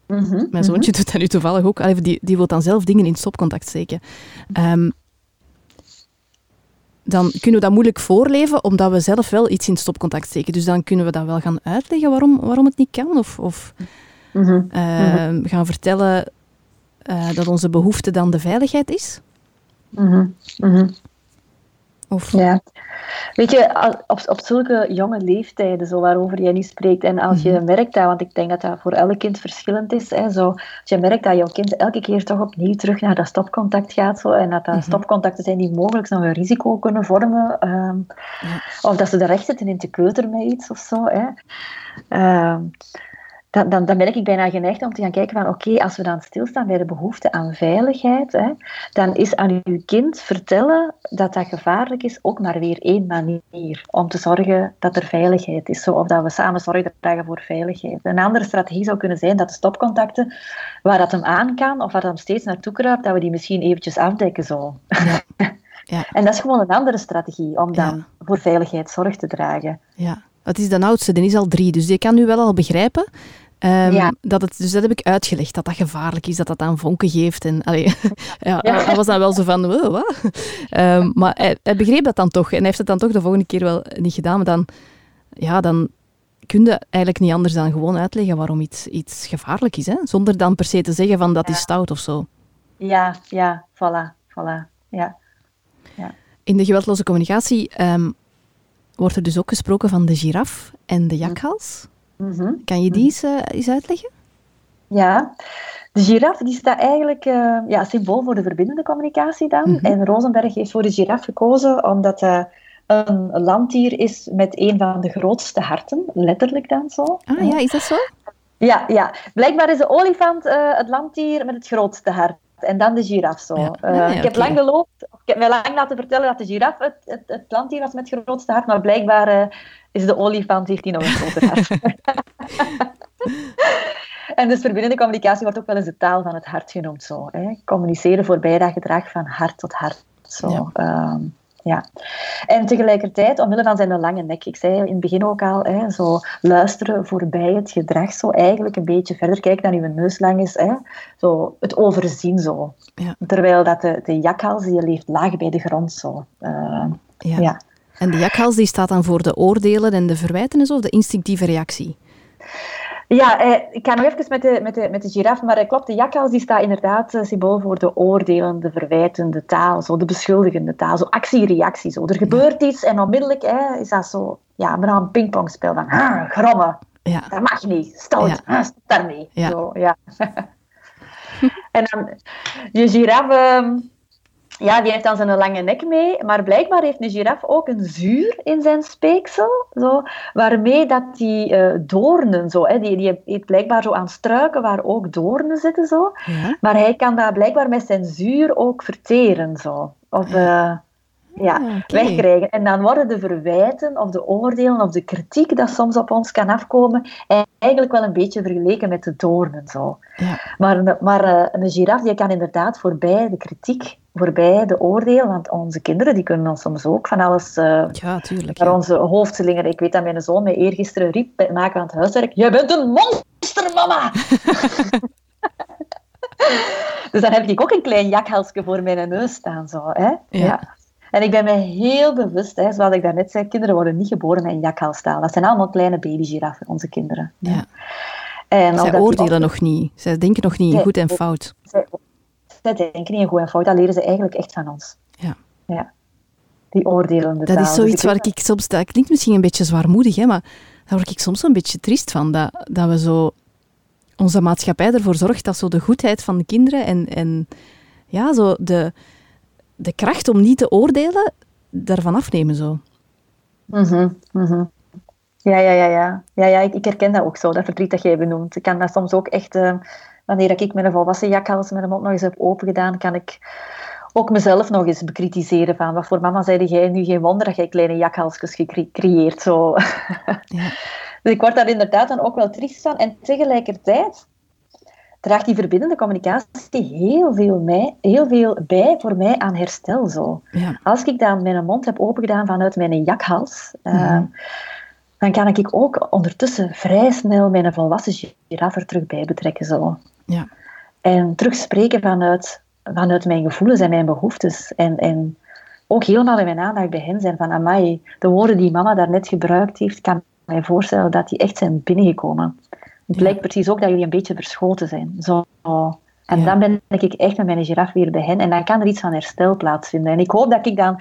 Mhm, Mijn zoontje doet dat nu toevallig ook. Allee, die, die wil dan zelf dingen in het stopcontact steken. Ehm, dan kunnen we dat moeilijk voorleven, omdat we zelf wel iets in het stopcontact steken. Dus dan kunnen we dat wel gaan uitleggen waarom, waarom het niet kan. Of, of mhm. ehm, gaan vertellen eh, dat onze behoefte dan de veiligheid is. Mhm, mhm. Of, Ja. Weet je, op, op zulke jonge leeftijden, zo waarover jij nu spreekt, en als je merkt dat, want ik denk dat dat voor elk kind verschillend is, hè, zo, als je merkt dat jouw kind elke keer toch opnieuw terug naar dat stopcontact gaat, zo, en dat dat stopcontacten zijn die mogelijk nog een risico kunnen vormen, ehm, of dat ze er recht zitten in te keuteren met iets of zo, hè, ehm, dan, dan, dan ben ik bijna geneigd om te gaan kijken van oké, als we dan stilstaan bij de behoefte aan veiligheid, hè, dan is aan uw kind vertellen dat dat gevaarlijk is ook maar weer één manier om te zorgen dat er veiligheid is. Zo, of dat we samen zorgen dragen voor veiligheid. Een andere strategie zou kunnen zijn dat de stopcontacten, waar dat hem aan kan of waar dat hem steeds naartoe kruipt, dat we die misschien eventjes afdekken. Zo. Ja. *laughs* Ja. En dat is gewoon een andere strategie om dan Ja. voor veiligheid zorg te dragen. ja. Het is de oudste, die is al drie, dus die kan nu wel al begrijpen. Ehm, Ja. dat het, dus dat heb ik uitgelegd, dat dat gevaarlijk is, dat dat aan vonken geeft. En, allee, *laughs* ja, Ja. Hij was dan wel zo van, "Wow, wat? Ehm, maar hij, hij begreep dat dan toch. En hij heeft het dan toch de volgende keer wel niet gedaan. Maar dan, ja, dan kun je eigenlijk niet anders dan gewoon uitleggen waarom iets, iets gevaarlijk is. Hè? Zonder dan per se te zeggen van dat is stout of zo. Ja, ja, voilà, voilà. Ja. In de geweldloze communicatie ehm, wordt er dus ook gesproken van de giraf en de jakhals. Mhm. Kan je die eens, eh, eens uitleggen? Ja, de giraf die staat eigenlijk eh, ja, symbool voor de verbindende communicatie dan. Mhm. En Rosenberg heeft voor de giraf gekozen omdat hij een landdier is met een van de grootste harten, letterlijk dan zo. Ah ja, is dat zo? Ja, ja. blijkbaar is de olifant eh, het landdier met het grootste hart. En dan de giraf zo. Ja. Eh, Ah, ik heb lang geloofd, of ik heb mij lang laten vertellen dat de giraf het, het, het landdier was met het grootste hart, maar blijkbaar eh, is de olifant, heeft die nog een groter hart. *laughs* en dus verbindende communicatie wordt ook wel eens de taal van het hart genoemd. Zo, hè. Communiceren voorbij dat gedrag van hart tot hart. Zo. Ja. Ehm, ja. En tegelijkertijd, omwille van zijn lange nek, ik zei in het begin ook al, hè, zo luisteren voorbij het gedrag, zo eigenlijk een beetje verder kijken dan uw neus lang is, hè, zo het overzien zo. Ja. Terwijl dat de, de jakhals, die leeft laag bij de grond zo. Eh, Ja. ja. En de jakhals die staat dan voor de oordelen en de verwijten en zo, of de instinctieve reactie. Ja, eh, ik ga nog even met de, met de, met de giraf, maar eh, klopt, de jakhals die staat inderdaad eh, symbool voor de oordelende, verwijtende taal, zo de beschuldigende taal, zo actie-reactie. Zo. Er gebeurt iets en onmiddellijk hè, is dat zo, ja, bijna een pingpongspel van ah, grommen, Ja. dat mag niet, stout, Ja. ah, stop daarmee. Ja. Zo, ja. *laughs* en dan, je giraf, ehm, ja, die heeft dan zijn lange nek mee, maar blijkbaar heeft een giraf ook een zuur in zijn speeksel, zo, waarmee dat die eh, doornen, zo, hè, die, die eet blijkbaar zo aan struiken waar ook doornen zitten, zo. Ja. maar hij kan dat blijkbaar met zijn zuur ook verteren, zo. Of, eh, ja, Ah, oké. wegkrijgen. En dan worden de verwijten of de oordelen of de kritiek dat soms op ons kan afkomen, eigenlijk wel een beetje vergeleken met de doornen. Zo. Ja. Maar, een- maar eh, een giraf die kan inderdaad voorbij de kritiek, voorbij de oordeel, want onze kinderen die kunnen ons soms ook van alles eh, ja, tuurlijk. naar Ja. onze hoofd slingeren. Ik weet dat mijn zoon mij eergisteren riep bij het maken van het huiswerk, jij bent een monster, mama! *laughs* *laughs* dus dan heb ik ook een klein jakhalsje voor mijn neus staan. Zo, hè? Ja. En ik ben me heel bewust, hè, zoals ik daarnet zei, kinderen worden niet geboren met een jakhalstaal. Dat zijn allemaal kleine babygiraffen, onze kinderen. Ja. En Zij oordelen nog niet. Zij denken nog niet in goed en fout. zij, zij denken niet in goed en fout, dat leren ze eigenlijk echt van ons. Ja. Ja. die oordelende Dat taal. is zoiets waar ik soms, dat klinkt misschien een beetje zwaarmoedig, hè, maar daar word ik soms een beetje triest van. Dat, dat we zo, onze maatschappij ervoor zorgt dat zo de goedheid van de kinderen en, en ja, zo de, de kracht om niet te oordelen, daarvan afnemen zo. Mhm, mhm. Ja, ja, ja, ja. ja, ja ik, ik herken dat ook zo, dat verdriet dat jij benoemt. Ik kan dat soms ook echt, eh, wanneer ik een volwassen jakhals met de mond nog eens heb opengedaan, kan ik ook mezelf nog eens bekritiseren van wat voor mama zeide jij nu geen wonder dat jij kleine jakhalsjes gecreëerd. Zo. *laughs* Ja. Dus ik word daar inderdaad dan ook wel triest van. En tegelijkertijd draagt die verbindende communicatie heel veel, mij, heel veel bij voor mij aan herstel. Zo. Ja. Als ik dan mijn mond heb opengedaan vanuit mijn jakhals, eh, Mhm. dan kan ik ook ondertussen vrij snel mijn volwassen giraffe er terug bij betrekken. Zo. Ja. En terugspreken vanuit, vanuit mijn gevoelens en mijn behoeftes. En, en ook helemaal in mijn aandacht bij hen zijn van, amai, de woorden die mama daarnet gebruikt heeft, kan mij voorstellen dat die echt zijn binnengekomen. Het Ja. lijkt precies ook dat jullie een beetje verschoten zijn. Zo. En Ja. dan ben ik echt met mijn giraf weer bij hen. En dan kan er iets van herstel plaatsvinden. En ik hoop dat ik dan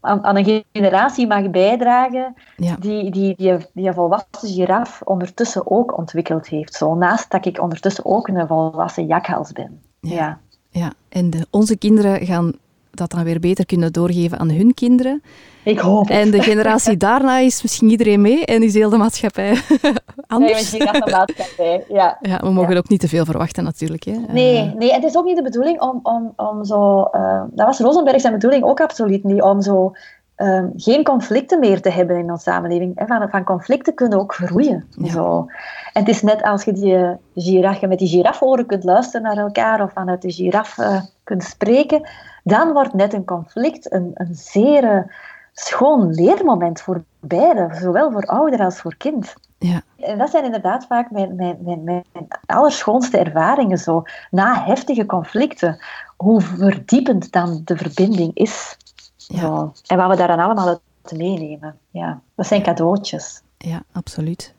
aan, aan een generatie mag bijdragen Ja. die, die, die, die een volwassen giraf ondertussen ook ontwikkeld heeft. Zo, naast dat ik ondertussen ook een volwassen jakhals ben. Ja. Ja. Ja. En de, onze kinderen gaan dat dan weer beter kunnen doorgeven aan hun kinderen. Ik hoop het. En de generatie *laughs* daarna is misschien iedereen mee en is heel de maatschappij *laughs* Nee, anders. want giraf een maatschappij. Ja. Ja, we mogen Ja. ook niet te veel verwachten natuurlijk. Hè. Nee, Eh, nee, het is ook niet de bedoeling om, om, om zo... eh, dat was Rosenberg zijn bedoeling ook absoluut niet, om zo ehm, geen conflicten meer te hebben in onze samenleving. Hè. Van, van conflicten kunnen ook groeien. Ja. Zo. En het is net als je die eh, giraf, je met die giraforen kunt luisteren naar elkaar of vanuit de giraf eh, kunt spreken, dan wordt net een conflict een, een zeer eh, schoon leermoment voor beide, zowel voor ouder als voor kind. ja. En dat zijn inderdaad vaak mijn, mijn, mijn, mijn allerschoonste ervaringen zo. Na heftige conflicten, hoe verdiepend dan de verbinding is. Ja. Zo. En wat we daar dan allemaal uit meenemen. Ja, dat zijn cadeautjes. ja, absoluut.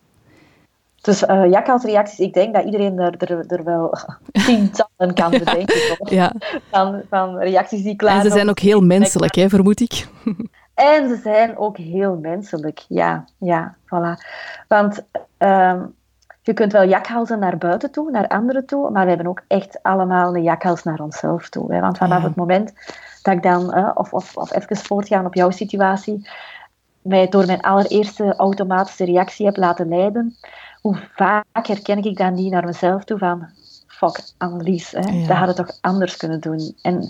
Dus uh, jakhalsreacties, ik denk dat iedereen er, er, er wel *laughs* tientallen kan *laughs* bedenken. Ja. Van, van reacties die klaar En ze zijn ook heel menselijk, hè, vermoed ik. *laughs* En ze zijn ook heel menselijk, ja, ja, voilà. Want ehm, je kunt wel jakhalzen naar buiten toe, naar anderen toe, maar we hebben ook echt allemaal een jakhals naar onszelf toe. Hè? Want vanaf Ja. het moment dat ik dan, eh, of, of, of even voortgaan op jouw situatie, mij door mijn allereerste automatische reactie heb laten leiden, hoe vaak herken ik dan niet naar mezelf toe van, fuck, Annelies, hè? Ja. dat had het toch anders kunnen doen. En,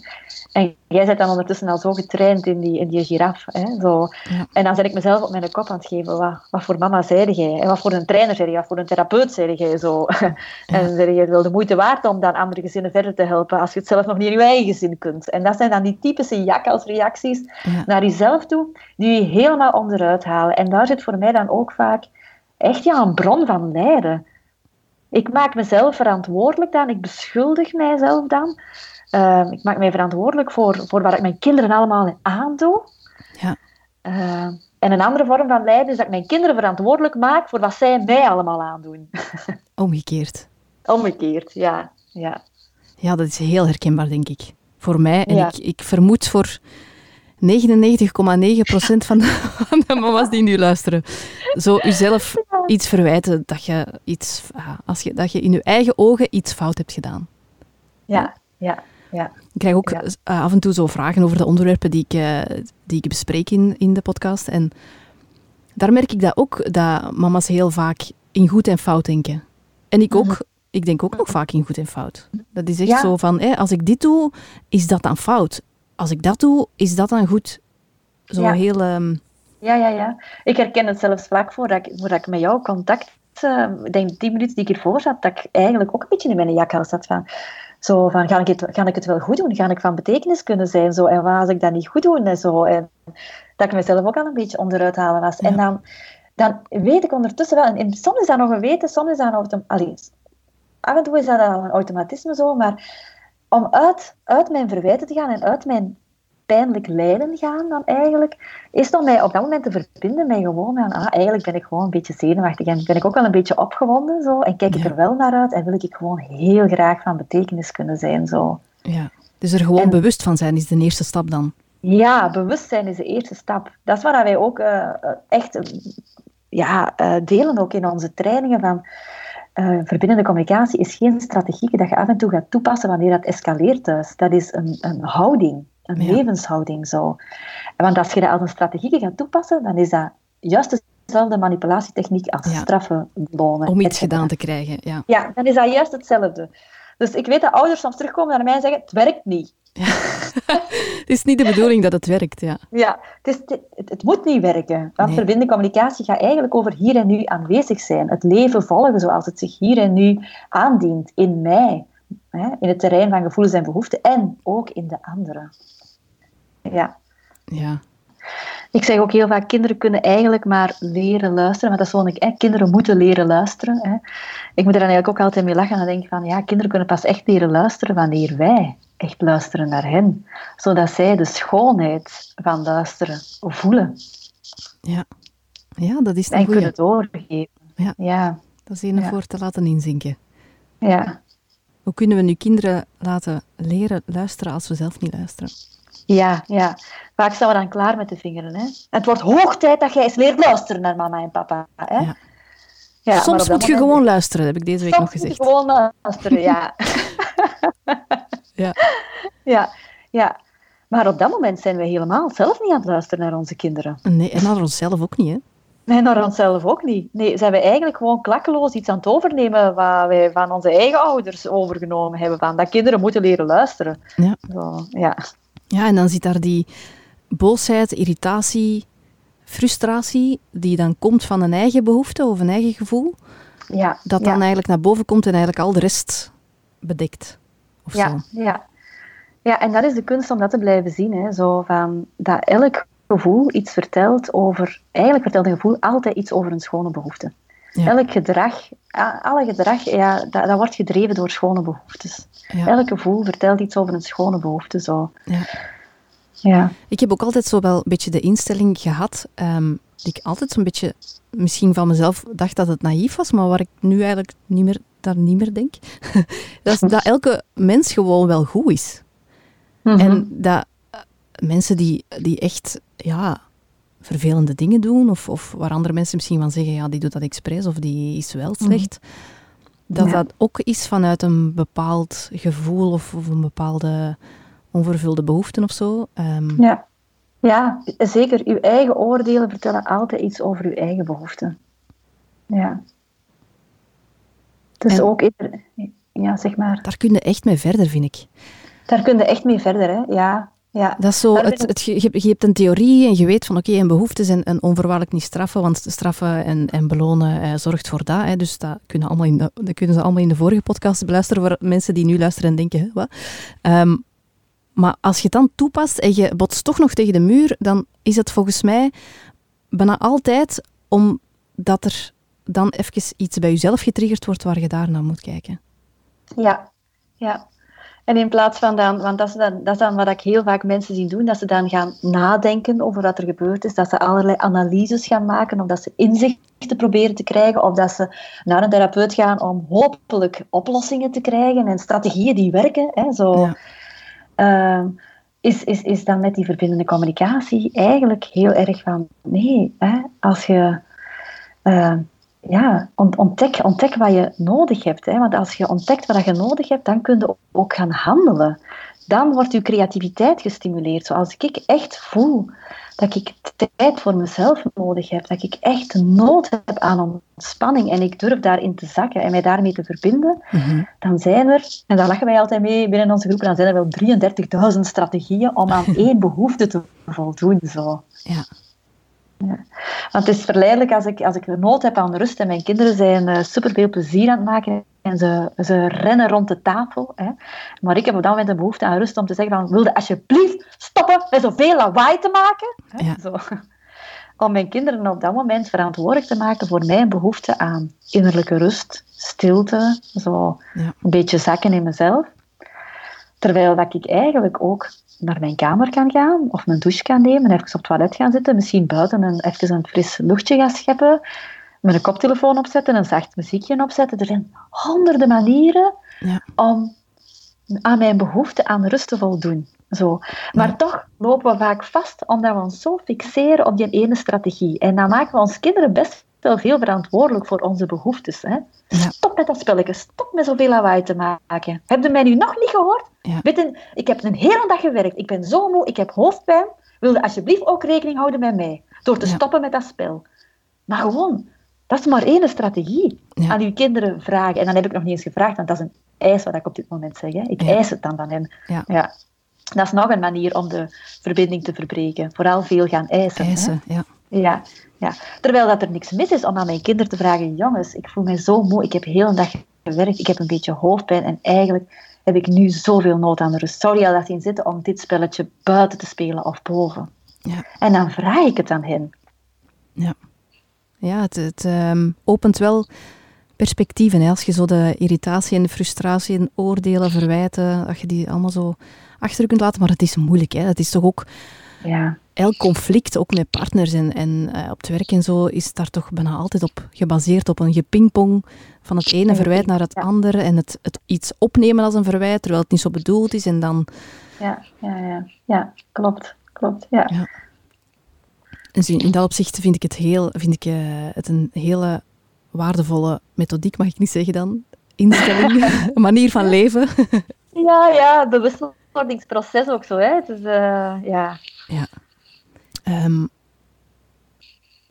en jij bent dan ondertussen al zo getraind in die, in die giraf. Hè? Zo. Ja. En dan zet ik mezelf op mijn kop aan het geven. Wat, wat voor mama zeide jij? En wat voor een trainer zei jij? Wat voor een therapeut zei jij? Zo. *laughs* En zei je wel de moeite waard om dan andere gezinnen verder te helpen als je het zelf nog niet in je eigen gezin kunt. En dat zijn dan die typische jakhalsreacties Ja. naar jezelf toe, die je helemaal onderuit halen. En daar zit voor mij dan ook vaak echt ja, een bron van lijden. Ik maak mezelf verantwoordelijk dan, ik beschuldig mijzelf dan. Ehm, ik maak mij verantwoordelijk voor, voor wat ik mijn kinderen allemaal aandoe. Ja. Eh, en een andere vorm van lijden is dat ik mijn kinderen verantwoordelijk maak voor wat zij mij allemaal aandoen. *laughs* Omgekeerd. Omgekeerd, ja. ja. Ja, dat is heel herkenbaar, denk ik. Voor mij. En Ja. ik, ik vermoed voor 99,9% van, de- *laughs* van de mama's die nu luisteren. Zo jezelf iets verwijten dat je, iets, ah, als je, dat je in je eigen ogen iets fout hebt gedaan. Ja, ja, ja. Ik krijg ook Ja. eh, af en toe zo vragen over de onderwerpen die ik, eh, die ik bespreek in, in de podcast. En daar merk ik dat ook, dat mama's heel vaak in goed en fout denken. En ik ook. Mhm. Ik denk ook nog vaak in goed en fout. Dat is echt Ja. zo van, als ik dit doe, is dat dan fout? Als ik dat doe, is dat dan goed? Zo Ja. heel... ehm, Ja, ja, ja. Ik herken het zelfs vlak voordat ik, voordat ik met jou contact, eh, ik denk tien minuten die ik hiervoor zat, dat ik eigenlijk ook een beetje in mijn jakhals zat van, zo van, ga ik, het, ga ik het wel goed doen? Ga ik van betekenis kunnen zijn? Zo, en wat als ik dat niet goed doe? En, zo, en dat ik mezelf ook al een beetje onderuit halen was. Ja. En dan, dan weet ik ondertussen wel, en, en soms is dat nog een weten, soms is dat een automatisme. Af en toe is dat al een automatisme zo, maar om uit, uit mijn verwijten te gaan en uit mijn pijnlijk lijden gaan dan eigenlijk, is om mij op dat moment te verbinden met gewoon aan, ah, eigenlijk ben ik gewoon een beetje zenuwachtig en ben ik ook wel een beetje opgewonden zo, en kijk ik Ja. er wel naar uit en wil ik gewoon heel graag van betekenis kunnen zijn. Zo. ja. Dus er gewoon En- bewust van zijn is de eerste stap dan. Ja, bewustzijn is de eerste stap. Dat is waar wij ook uh, echt ja, uh, delen ook in onze trainingen van uh, verbindende communicatie is geen strategie dat je af en toe gaat toepassen wanneer dat escaleert thuis. Dat is een, een houding, een levenshouding zo. Want als je dat als een strategie gaat toepassen, dan is dat juist dezelfde manipulatietechniek als straffen belonen. Om iets gedaan te krijgen, ja. Ja, dan is dat juist hetzelfde. Dus ik weet dat ouders soms terugkomen naar mij en zeggen, het werkt niet. Ja. *laughs* het is niet de bedoeling dat het werkt, ja. Ja, het, is, het, het moet niet werken. Want nee. verbindende communicatie gaat eigenlijk over hier en nu aanwezig zijn. Het leven volgen zoals het zich hier en nu aandient, in mij. Hè, in het terrein van gevoelens en behoeften en ook in de anderen. Ja. Ja. Ik zeg ook heel vaak, kinderen kunnen eigenlijk maar leren luisteren. Maar dat is gewoon, hè, kinderen moeten leren luisteren. Hè. Ik moet er dan eigenlijk ook altijd mee lachen en denk van, ja, kinderen kunnen pas echt leren luisteren wanneer wij echt luisteren naar hen. Zodat zij de schoonheid van luisteren voelen. Ja, ja dat is En goeie. kunnen doorgeven. Ja. ja. Dat is een ja. voor te laten inzinken. Ja. Hoe kunnen we nu kinderen laten leren luisteren als we zelf niet luisteren? Ja, ja. Vaak staan we dan klaar met de vingeren. Hè? Het wordt hoog tijd dat jij eens leert luisteren naar mama en papa. Hè? Ja. Ja, Soms moet je gewoon luisteren, heb ik deze week nog gezegd. Soms moet je gewoon luisteren, ja. ja. *laughs* ja. Ja, maar op dat moment zijn we helemaal zelf niet aan het luisteren naar onze kinderen. Nee, en naar onszelf ook niet, hè? Nee, naar onszelf ook niet. Nee, zijn we eigenlijk gewoon klakkeloos iets aan het overnemen wat wij van onze eigen ouders overgenomen hebben. Van dat kinderen moeten leren luisteren. Ja. Zo, ja. Ja, en dan zit daar die boosheid, irritatie, frustratie, die dan komt van een eigen behoefte of een eigen gevoel. Ja, dat dan ja. eigenlijk naar boven komt en eigenlijk al de rest bedekt. Of ja, zo. ja. ja, en dat is de kunst om dat te blijven zien. Hè. Zo van, dat elk gevoel iets vertelt over... Eigenlijk vertelt een gevoel altijd iets over een schone behoefte. Ja. Elk gedrag, alle gedrag, ja, dat, dat wordt gedreven door schone behoeftes. Ja. Elk gevoel vertelt iets over een schone behoefte. Zo. Ja. Ja. Ik heb ook altijd zo wel een beetje de instelling gehad, um, die ik altijd zo'n beetje misschien van mezelf dacht dat het naïef was, maar waar ik nu eigenlijk niet meer, daar niet meer denk. *laughs* dat is dat elke mens gewoon wel goed is. Mhm. En dat uh, mensen die, die echt ja, vervelende dingen doen, of, of waar andere mensen misschien van zeggen, ja, die doet dat expres, of die is wel slecht, dat Ja. dat ook is vanuit een bepaald gevoel of, of een bepaalde onvervulde behoeften of zo. Ehm, Ja. ja, zeker. Uw eigen oordelen vertellen altijd iets over uw eigen behoeften. Ja. Dus En- ook... Ja, zeg maar. Daar kun je echt mee verder, vind ik. Daar kun je echt mee verder, hè. Ja. Ja. Dat is zo, het, het, je, je hebt een theorie en je weet van oké, een behoefte zijn een onvoorwaardelijk niet straffen, want straffen en, en belonen eh, zorgt voor dat. Hè, dus dat kunnen, allemaal in de, dat kunnen ze allemaal in de vorige podcast beluisteren voor mensen die nu luisteren en denken, hè, wat? Ehm, maar als je het dan toepast en je botst toch nog tegen de muur, dan is het volgens mij bijna altijd omdat er dan even iets bij jezelf getriggerd wordt waar je daar naar moet kijken. Ja, ja. En in plaats van dan, want dat is dan, dat is dan wat ik heel vaak mensen zie doen, dat ze dan gaan nadenken over wat er gebeurd is, dat ze allerlei analyses gaan maken, of dat ze inzichten proberen te krijgen, of dat ze naar een therapeut gaan om hopelijk oplossingen te krijgen en strategieën die werken. Hè, zo. Ja. Ehm, is, is, is dan met die verbindende communicatie eigenlijk heel erg van nee, hè, als je eh, ja, ont- ontdek, ontdek wat je nodig hebt. Hè, want als je ontdekt wat je nodig hebt, dan kun je ook gaan handelen. Dan wordt je creativiteit gestimuleerd. Zoals ik echt voel dat ik tijd voor mezelf nodig heb, dat ik echt nood heb aan ontspanning en ik durf daarin te zakken en mij daarmee te verbinden, Mhm. dan zijn er, en daar lachen wij altijd mee binnen onze groepen, dan zijn er wel 33.000 strategieën om aan *laughs* één behoefte te voldoen. Zo. Ja. Want het is verleidelijk als ik, als ik nood heb aan rust en mijn kinderen zijn uh, superveel plezier aan het maken en ze, ze rennen rond de tafel. Hè. Maar ik heb op dat moment een behoefte aan rust om te zeggen van, wilde alsjeblieft stoppen met zoveel lawaai te maken? Hè, Ja. Zo. *laughs* Om mijn kinderen op dat moment verantwoordelijk te maken voor mijn behoefte aan innerlijke rust, stilte, zo Ja. een beetje zakken in mezelf. Terwijl dat ik eigenlijk ook naar mijn kamer kan gaan, of mijn douche kan nemen, even op het toilet gaan zitten, misschien buiten een, even een fris luchtje gaan scheppen, met een koptelefoon opzetten, een zacht muziekje opzetten. Er zijn honderden manieren Ja. om aan mijn behoefte aan rust te voldoen. Zo. Maar toch lopen we vaak vast omdat we ons zo fixeren op die ene strategie. En dan maken we ons kinderen best wel veel verantwoordelijk voor onze behoeftes. Hè? Ja. Stop met dat spelletje, stop met zoveel lawaai te maken. Heb je mij nu nog niet gehoord? Ja. Weet ik heb een hele dag gewerkt, ik ben zo moe, ik heb hoofdpijn. Wil je alsjeblieft ook rekening houden met mij? Door te stoppen met dat spel. Maar gewoon, dat is maar één strategie. Aan uw kinderen vragen. En dan heb ik nog niet eens gevraagd, want dat is een eis wat ik op dit moment zeg. Hè. Ik eis het dan van hen. Ja. Dat is nog een manier om de verbinding te verbreken. Vooral veel gaan eisen. Eisen, ja. Ja, ja. Terwijl dat er niks mis is om aan mijn kinderen te vragen: jongens, ik voel mij zo moe, ik heb heel een dag gewerkt, ik heb een beetje hoofdpijn en eigenlijk heb ik nu zoveel nood aan rust. Zou je al zien zitten om dit spelletje buiten te spelen of boven? Ja. En dan vraag ik het aan hen. Ja, ja het, het ehm, opent wel perspectieven. Hè? Als je zo de irritatie en de frustratie en oordelen, verwijten, dat je die allemaal zo achter kunt laten. Maar het is moeilijk. Hè? Het is toch ook... Ja. Elk conflict, ook met partners en, en uh, op het werk en zo, is daar toch bijna altijd op gebaseerd. Op een gepingpong van het ene verwijt naar het andere. En het, het iets opnemen als een verwijt, terwijl het niet zo bedoeld is. En dan... Ja, ja, ja. ja klopt. klopt ja. ja. En in dat opzicht vind ik het, heel, vind ik, uh, het een hele waardevolle methodiek, mag ik niet zeggen dan. Instelling, *laughs* *laughs* manier van leven. ja, ja, bewustwordingsproces ook zo. Hè. Dus, uh, ja. ja. Um,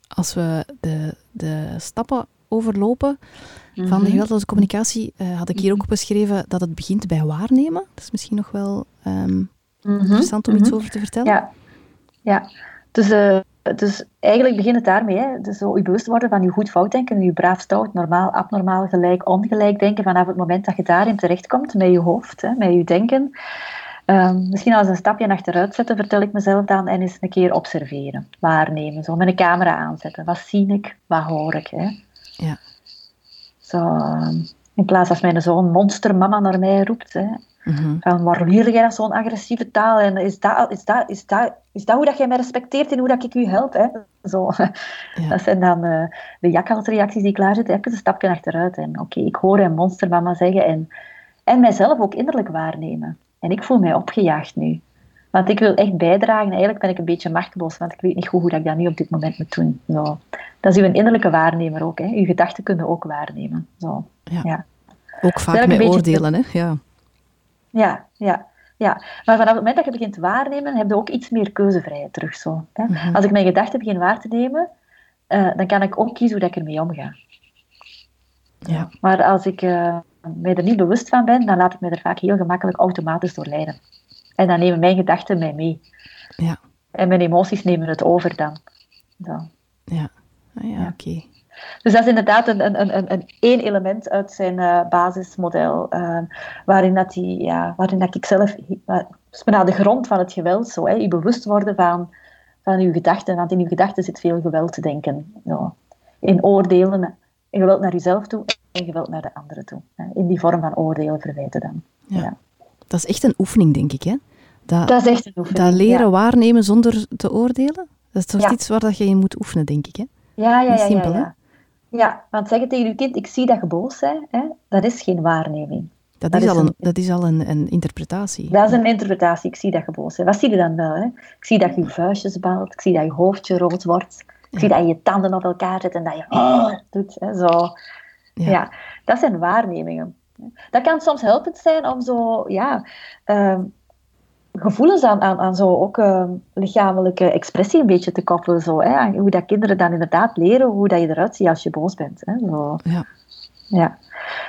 als we de, de stappen overlopen van de mhm. geweldloze communicatie, uh, had ik hier ook beschreven dat het begint bij waarnemen. Dat is misschien nog wel um, interessant om iets mhm. over te vertellen. Ja, ja. dus uh, dus eigenlijk begint het daarmee. Hè. Dus je bewust worden van je goed-fout denken, je braaf, stout, normaal, abnormaal, gelijk, ongelijk denken vanaf het moment dat je daarin terechtkomt met je hoofd, hè, met je denken. Um, misschien als een stapje achteruit zetten, vertel ik mezelf dan en eens een keer observeren, waarnemen, zo met een camera aanzetten. Wat zie ik, wat hoor ik? Hè? Ja. Zo, ehm, in plaats als mijn zoon monstermama naar mij roept, hè, Mm Van waar leer jij zo'n agressieve taal? En is dat, is, dat, is, dat, is dat hoe dat jij mij respecteert en hoe dat ik u help? Hè? Zo. *laughs* Dat zijn dan uh, de jakhalsreacties die klaar zitten. Even een stapje achteruit. En oké, ik hoor een monstermama zeggen. En, en mijzelf ook innerlijk waarnemen. En ik voel mij opgejaagd nu. Want ik wil echt bijdragen. Eigenlijk ben ik een beetje machteloos, want ik weet niet goed hoe ik dat nu op dit moment moet doen. Zo. Dat is uw innerlijke waarnemer ook. Hè. Uw gedachten kunnen ook waarnemen. Zo. Ja. ja. Ook vaak met oordelen, hè? Ja. Ja, ja, ja. Maar vanaf het moment dat je begint te waarnemen, heb je ook iets meer keuzevrijheid terug. Zo, hè? Mhm. Als ik mijn gedachten begin waar te nemen, uh, dan kan ik ook kiezen hoe dat ik ermee omga. Ja. Maar als ik uh, mij er niet bewust van ben, dan laat ik me er vaak heel gemakkelijk automatisch door leiden. En dan nemen mijn gedachten mij mee. Ja. En mijn emoties nemen het over dan. Zo. Ja, ah, ja, oké. Dus dat is inderdaad een, een, een, een één element uit zijn uh, basismodel, uh, waarin, dat die, ja, waarin dat ik zelf, is bijna de grond van het geweld, zo, hè, je bewust worden van, van je gedachten, want in je gedachten zit veel geweld te denken. Ja. In oordelen, in geweld naar jezelf toe en geweld naar de anderen toe. Hè. In die vorm van oordelen, verwijten dan. Ja. Dat is echt een oefening, denk ik, hè? Dat, dat is echt een oefening. Dat leren waarnemen zonder te oordelen, dat is toch iets waar dat je moet oefenen, denk ik, hè? Ja, ja, ja. Simpel, ja, ja, want zeggen tegen je kind, ik zie dat je boos bent, hè, dat is geen waarneming. Dat, is, al een, dat is al een, een, interpretatie. Dat is een interpretatie, ik zie dat je boos bent. Wat zie je dan wel? Hè? Ik zie dat je je vuistjes balt, ik zie dat je hoofdje rood wordt, ik zie dat je je tanden op elkaar zet en dat je oh, doet. Hè, zo. Ja. ja. dat zijn waarnemingen. Dat kan soms helpend zijn om zo, ja, ehm, gevoelens aan, aan, aan zo ook uh, lichamelijke expressie een beetje te koppelen. Zo, hè? Hoe dat kinderen dan inderdaad leren hoe dat je eruit ziet als je boos bent. Hè? Zo. Ja. Ja.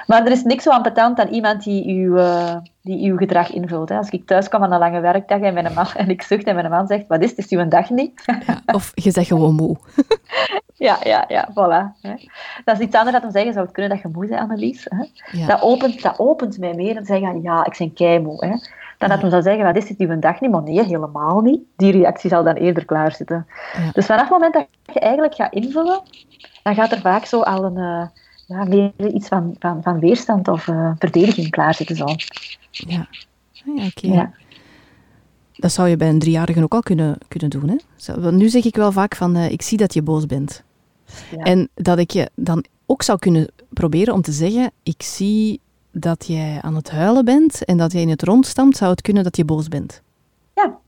Maar er is niks zo ambetant aan iemand die uw, uh, die uw gedrag invult. Hè? Als ik thuis kom aan een lange werkdag en, mijn man, *laughs* en ik zucht en mijn man zegt, wat is het, is uw dag niet? *laughs* Ja, of je zegt gewoon moe. *laughs* ja, ja, ja, voilà. Hè? Dat is iets anders dat hem zeggen, zou het kunnen dat je moe bent, Annelies? Hè? Ja. Dat, opent, dat opent mij meer en zeggen, ja, ik ben keimoe. Hè? Dan dat men zou zeggen, wat is dit een dag niet? Maar nee, helemaal niet. Die reactie zal dan eerder klaarzitten. Dus vanaf het moment dat je eigenlijk gaat invullen, dan gaat er vaak zo al een, uh, ja, meer iets van, van, van weerstand of uh, verdediging klaarzitten. Zo. Ja, ah, ja oké. Ja. Dat zou je bij een driejarige ook al kunnen, kunnen doen. Hè? Zo, nu zeg ik wel vaak van, uh, ik zie dat je boos bent. Ja. En dat ik je dan ook zou kunnen proberen om te zeggen, ik zie dat jij aan het huilen bent en dat jij in het rond stamt, zou het kunnen dat je boos bent.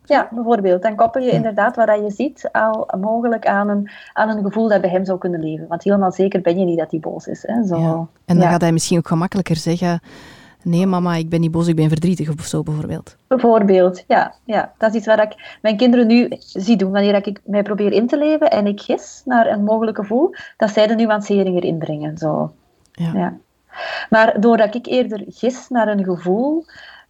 Ja, bijvoorbeeld. Dan koppel je inderdaad wat je ziet al mogelijk aan een, aan een gevoel dat bij hem zou kunnen leven. Want helemaal zeker ben je niet dat hij boos is. Hè. Zo, ja. En dan gaat hij misschien ook gemakkelijker zeggen... Nee, mama, ik ben niet boos, ik ben verdrietig of zo, bijvoorbeeld. Bijvoorbeeld, ja. ja. Dat is iets waar ik mijn kinderen nu zie doen. Wanneer ik mij probeer in te leven en ik gis naar een mogelijk gevoel, dat zij de nuancering erin brengen. Zo. Ja. ja. Maar doordat ik eerder gis naar een gevoel,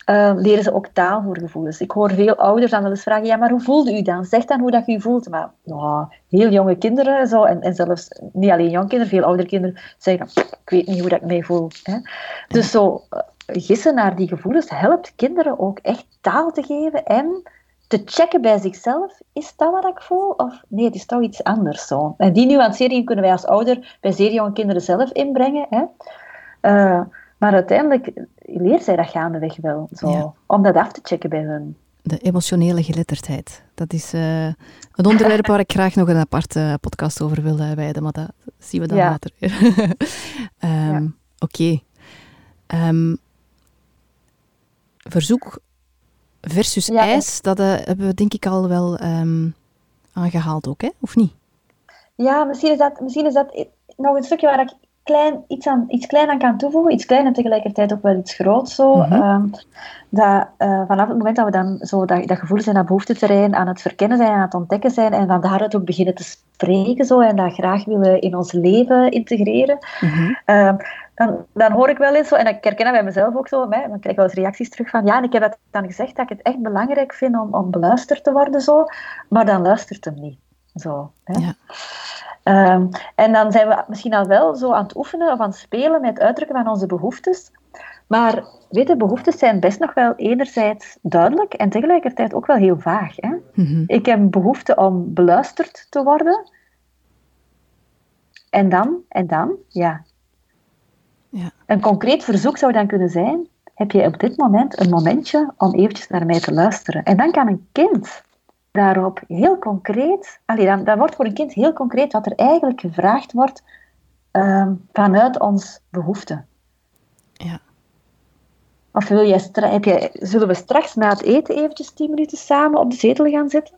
uh, leren ze ook taal voor gevoelens. Ik hoor veel ouders dan wel eens vragen, ja, maar hoe voelde u dan? Zeg dan hoe dat u voelt. Maar heel jonge kinderen, zo, en, en zelfs niet alleen jonge kinderen, veel oudere kinderen zeggen, ik weet niet hoe dat ik mij voel. Hè. Dus zo uh, gissen naar die gevoelens helpt kinderen ook echt taal te geven en te checken bij zichzelf, is dat wat ik voel? Of nee, het is toch iets anders zo. En die nuancering kunnen wij als ouder bij zeer jonge kinderen zelf inbrengen. Hè. Uh, maar uiteindelijk leert zij dat gaandeweg wel, zo, om dat af te checken bij hun. De emotionele geletterdheid. Dat is uh, een onderwerp waar ik *laughs* graag nog een aparte podcast over wil uh, wijden, maar dat zien we dan later um, *laughs* Oké. Ehm, verzoek versus eis, dat uh, hebben we denk ik al wel um, aangehaald ook, hè? of niet? Ja, misschien is dat, misschien is dat nog een stukje waar ik klein, iets, aan, iets klein aan kan toevoegen. Iets klein en tegelijkertijd ook wel iets groot. Zo. Mhm. Ehm, dat, uh, vanaf het moment dat we dan zo dat, dat gevoel zijn, dat behoefteterrein aan het verkennen zijn, aan het ontdekken zijn en van daaruit ook beginnen te spreken zo, en dat graag willen in ons leven integreren, mm dan, dan hoor ik wel eens zo, en ik herken dat bij mezelf ook zo, hè, dan krijg ik wel eens reacties terug van ja, en ik heb het dan gezegd dat ik het echt belangrijk vind om, om beluisterd te worden, zo, maar dan luistert hem niet. Zo, hè. Ja. Um, en dan zijn we misschien al wel zo aan het oefenen of aan het spelen met het uitdrukken van onze behoeftes. Maar weet je, behoeftes zijn best nog wel enerzijds duidelijk en tegelijkertijd ook wel heel vaag. Hè? Mm Ik heb behoefte om beluisterd te worden. En dan? En dan? Ja. ja. Een concreet verzoek zou dan kunnen zijn: heb je op dit moment een momentje om eventjes naar mij te luisteren? En dan kan een kind daarop heel concreet, allee, dan, dan wordt voor een kind heel concreet wat er eigenlijk gevraagd wordt um, vanuit ons behoefte. Ja. Of wil jij heb jij, zullen we straks na het eten eventjes tien minuten samen op de zetel gaan zitten?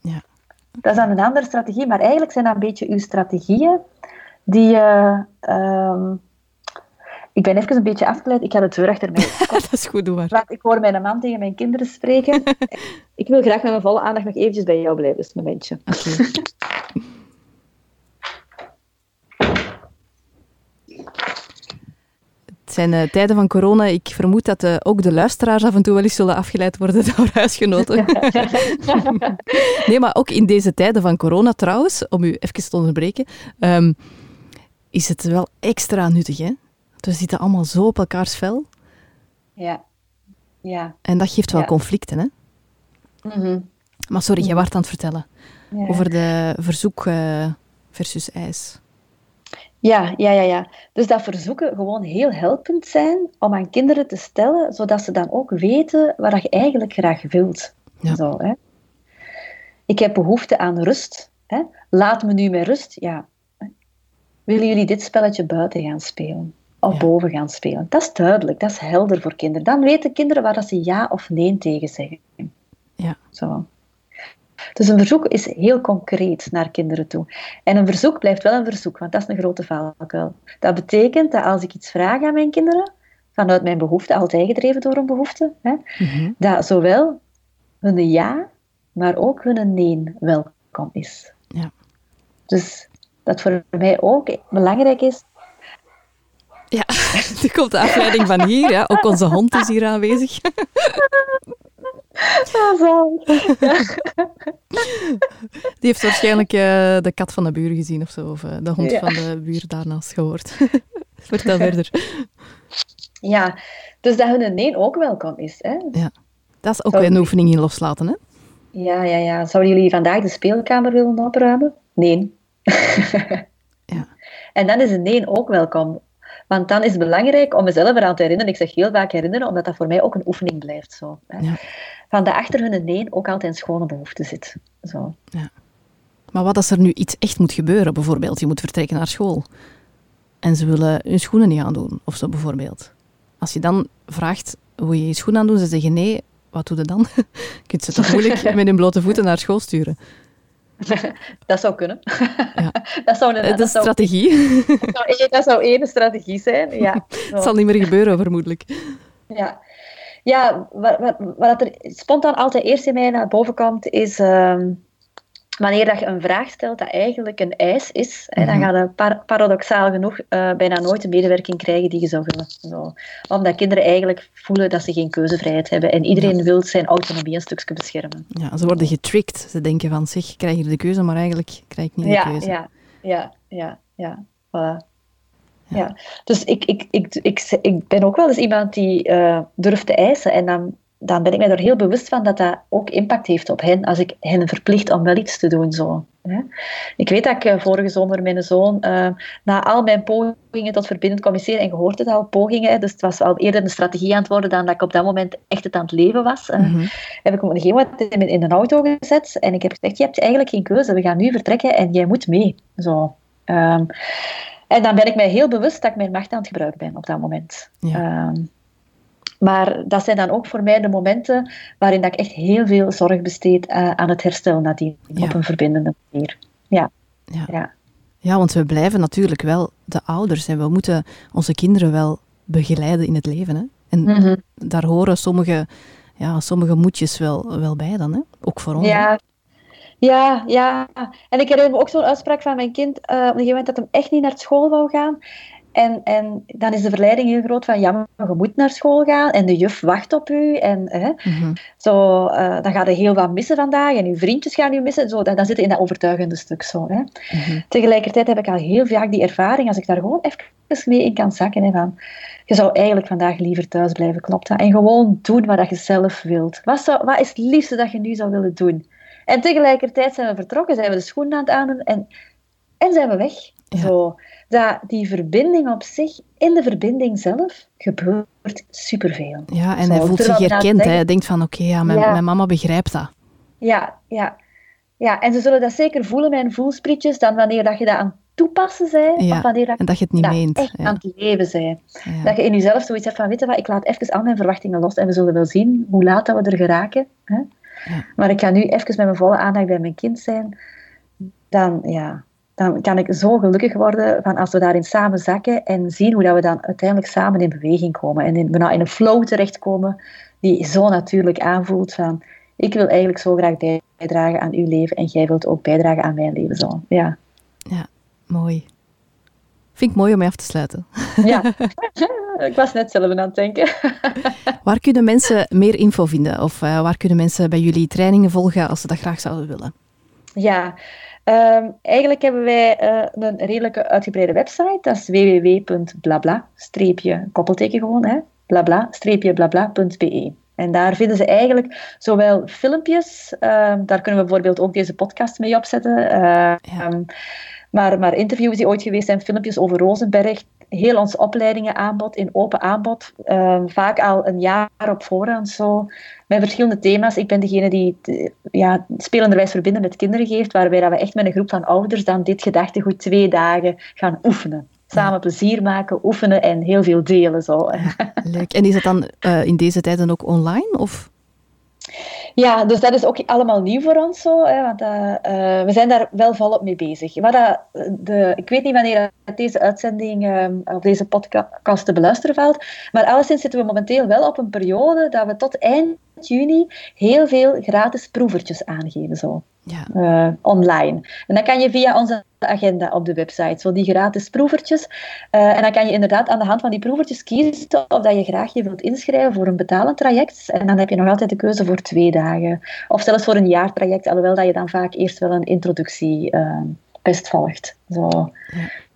Ja. Dat is dan een andere strategie, maar eigenlijk zijn dat een beetje uw strategieën die je uh, ik ben even een beetje afgeleid. Ik ga de deur achter mij. *laughs* dat is goed, doe maar. ik hoor mijn man tegen mijn kinderen spreken. *laughs* ik wil graag met mijn volle aandacht nog eventjes bij jou blijven. Dus een momentje. Het zijn uh, tijden van corona. Ik vermoed dat uh, ook de luisteraars af en toe wel eens zullen afgeleid worden *laughs* door huisgenoten. nee, maar ook in deze tijden van corona trouwens, om u even te onderbreken, um, is het wel extra nuttig, hè? We zitten allemaal zo op elkaars vel. Ja. ja. En dat geeft wel conflicten, hè? Mm Maar sorry, jij mhm. was aan het vertellen. Over de verzoek uh, versus eis. Ja, ja, ja, ja. Dus dat verzoeken gewoon heel helpend zijn om aan kinderen te stellen, zodat ze dan ook weten wat je eigenlijk graag wilt. Ja. Zo, hè. Ik heb behoefte aan rust. Hè. Laat me nu met rust. Ja. Willen jullie dit spelletje buiten gaan spelen? Of boven gaan spelen. Dat is duidelijk, dat is helder voor kinderen. Dan weten kinderen waar dat ze ja of nee tegen zeggen. Ja. Zo. Dus een verzoek is heel concreet naar kinderen toe. En een verzoek blijft wel een verzoek, want dat is een grote valkuil. Dat betekent dat als ik iets vraag aan mijn kinderen, vanuit mijn behoefte, altijd gedreven door een behoefte, hè, mhm. dat zowel hun ja, maar ook hun nee welkom is. Ja. Dus dat voor mij ook belangrijk is ja, *laughs* er komt de afleiding van hier. Ja. Ook onze hond is hier aanwezig. zo. *laughs* Die heeft waarschijnlijk uh, de kat van de buur gezien of zo. Of uh, de hond van de buur daarnaast gehoord. *laughs* Vertel verder. Ja, dus dat hun nee ook welkom is. Hè? Ja, dat is ook Zou... een oefening in loslaten. Hè? Ja, ja, ja. Zouden jullie vandaag de speelkamer willen opruimen? Nee. ja. En dan is een nee ook welkom. Want dan is het belangrijk om mezelf eraan te herinneren. Ik zeg heel vaak herinneren, omdat dat voor mij ook een oefening blijft. Zo. Van de achter hun nee ook altijd een schone behoefte zit. Zo. Ja. Maar wat als er nu iets echt moet gebeuren? Bijvoorbeeld, je moet vertrekken naar school. En ze willen hun schoenen niet aandoen, of zo bijvoorbeeld. Als je dan vraagt, wil je je schoenen aandoen? Ze zeggen nee, wat doe je dan? *laughs* je kunt ze toch moeilijk *laughs* met hun blote voeten naar school sturen? *laughs* dat zou kunnen. Ja. *laughs* dat zou een, dat strategie. Dat zou, dat zou één strategie zijn, ja. *laughs* Het zal niet meer gebeuren, vermoedelijk. Ja, ja wat, wat, wat er spontaan altijd eerst in mij naar boven komt, is... Ehm, wanneer dat je een vraag stelt dat eigenlijk een eis is, dan mhm. ga je paradoxaal genoeg uh, bijna nooit de medewerking krijgen die je zou willen. Zo. Omdat kinderen eigenlijk voelen dat ze geen keuzevrijheid hebben en iedereen wil zijn autonomie een stukje beschermen. Ja, ze worden getricked. Ze denken van zich, krijg je de keuze, maar eigenlijk krijg ik niet de keuze. Ja, ja, ja, ja. Voilà. Ja. dus ik, ik, ik, ik, ik ben ook wel eens iemand die uh, durft te eisen en dan dan ben ik mij er heel bewust van dat dat ook impact heeft op hen als ik hen verplicht om wel iets te doen. Zo. Ik weet dat ik eh, vorige zomer mijn zoon, uh, na al mijn pogingen tot verbindend communiceren, en gehoord het al, pogingen, dus het was al eerder een strategie aan het worden dan dat ik op dat moment echt het aan het leven was, mm -hmm. heb ik op een gegeven moment in, de auto gezet en ik heb gezegd, je hebt eigenlijk geen keuze, we gaan nu vertrekken en jij moet mee. Zo. Um, en dan ben ik mij heel bewust dat ik mijn macht aan het gebruiken ben op dat moment. Ja. Um, maar dat zijn dan ook voor mij de momenten waarin dat ik echt heel veel zorg besteed uh, aan het herstel nadien, op een verbindende manier. Ja. Ja. ja. ja, want we blijven natuurlijk wel de ouders en we moeten onze kinderen wel begeleiden in het leven. Hè? En mhm. daar horen sommige, ja, sommige moedjes wel, wel bij dan, hè? ook voor ons. Ja, ja, ja. En ik herinner me ook zo'n uitspraak van mijn kind uh, op een gegeven moment dat hem echt niet naar school wou gaan. En, en dan is de verleiding heel groot van, ja, maar je moet naar school gaan en de juf wacht op u. En hè, mhm. zo, uh, dan ga je heel wat missen vandaag en je vriendjes gaan u missen. Zo, dan, dan zit je in dat overtuigende stuk zo. Hè. Mhm. Tegelijkertijd heb ik al heel vaak die ervaring, als ik daar gewoon even mee in kan zakken, hè, van, je zou eigenlijk vandaag liever thuis blijven, klopt dat? En gewoon doen wat je zelf wilt. Wat, zou, wat is het liefste dat je nu zou willen doen? En tegelijkertijd zijn we vertrokken, zijn we de schoenen aan het aan en, en zijn we weg. Zo dat die verbinding op zich, in de verbinding zelf, gebeurt superveel. Ja, en hij voelt zich herkend. Hij denkt van, oké, ja, mijn, mijn, mama begrijpt dat. Ja, ja. Ja, en ze zullen dat zeker voelen hun voelsprietjes, dan wanneer dat je dat aan toepassen bent, ja, of wanneer dat, en dat je het niet dat meent. echt aan het leven bent. Dat je in jezelf zoiets hebt van, weet je wat, ik laat even al mijn verwachtingen los en we zullen wel zien hoe laat dat we er geraken. Hè? Maar ik ga nu even met mijn volle aandacht bij mijn kind zijn. Dan, ja, dan kan ik zo gelukkig worden van als we daarin samen zakken en zien hoe dat we dan uiteindelijk samen in beweging komen en in, in een flow terechtkomen die zo natuurlijk aanvoelt van ik wil eigenlijk zo graag bijdragen aan uw leven en jij wilt ook bijdragen aan mijn leven. Zo. Ja. ja, mooi. Vind ik mooi om mee af te sluiten. Ja, *laughs* ik was net zelf aan het denken. *laughs* waar kunnen mensen meer info vinden? Of uh, waar kunnen mensen bij jullie trainingen volgen als ze dat graag zouden willen? Ja, Um, eigenlijk hebben wij uh, een redelijke uitgebreide website. Dat is www.blabla-koppelteken gewoon, hè. blabla-blabla.be. En daar vinden ze eigenlijk zowel filmpjes, uh, daar kunnen we bijvoorbeeld ook deze podcast mee opzetten, uh, ja. um, maar, maar interviews die ooit geweest zijn, filmpjes over Rosenberg, heel ons opleidingen aanbod, in open aanbod, uh, vaak al een jaar op voorhand zo, met verschillende thema's. Ik ben degene die ja, spelenderwijs verbinden met kinderen geeft, waarbij dat we echt met een groep van ouders dan dit gedachtegoed twee dagen gaan oefenen. Samen plezier maken, oefenen en heel veel delen. Zo. Leuk. En is dat dan uh, in deze tijd dan ook online? Of? Ja, dus dat is ook allemaal nieuw voor ons zo, hè, want uh, we zijn daar wel volop mee bezig. Dat, de, ik weet niet wanneer deze uitzending uh, of deze podcast te beluisteren valt, maar alleszins zitten we momenteel wel op een periode dat we tot eind juni heel veel gratis proevertjes aangeven zo. Ja. Uh, online. En dan kan je via onze agenda op de website, zo die gratis proevertjes. Uh, en dan kan je inderdaad aan de hand van die proevertjes kiezen of dat je graag je wilt inschrijven voor een betalend traject. En dan heb je nog altijd de keuze voor twee dagen. Of zelfs voor een jaartraject, alhoewel dat je dan vaak eerst wel een introductie uh, best volgt. Zo. Ja.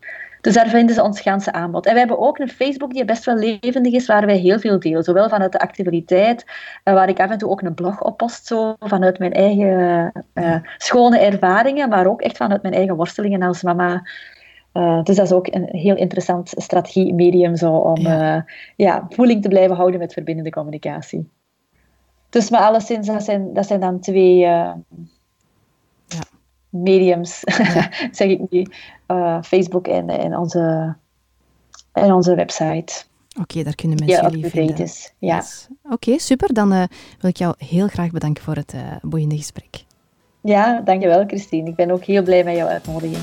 Dus daar vinden ze ons ganse aanbod. En we hebben ook een Facebook die best wel levendig is, waar wij heel veel delen. Zowel vanuit de actualiteit, uh, waar ik af en toe ook een blog op post, zo, vanuit mijn eigen uh, schone ervaringen, maar ook echt vanuit mijn eigen worstelingen als mama. Uh, dus dat is ook een heel interessant strategie-medium zo, om ja. ja. voeling te blijven houden met verbindende communicatie. Dus maar alleszins, dat zijn, dat zijn dan twee mediums, *laughs* zeg ik nu, uh, Facebook en, en, onze, en onze website. Oké, daar kunnen mensen ja, jullie vinden. Is. Ja. Oké, super. Dan uh, wil ik jou heel graag bedanken voor het uh, boeiende gesprek. Ja, dankjewel Christine. Ik ben ook heel blij met jouw uitnodiging.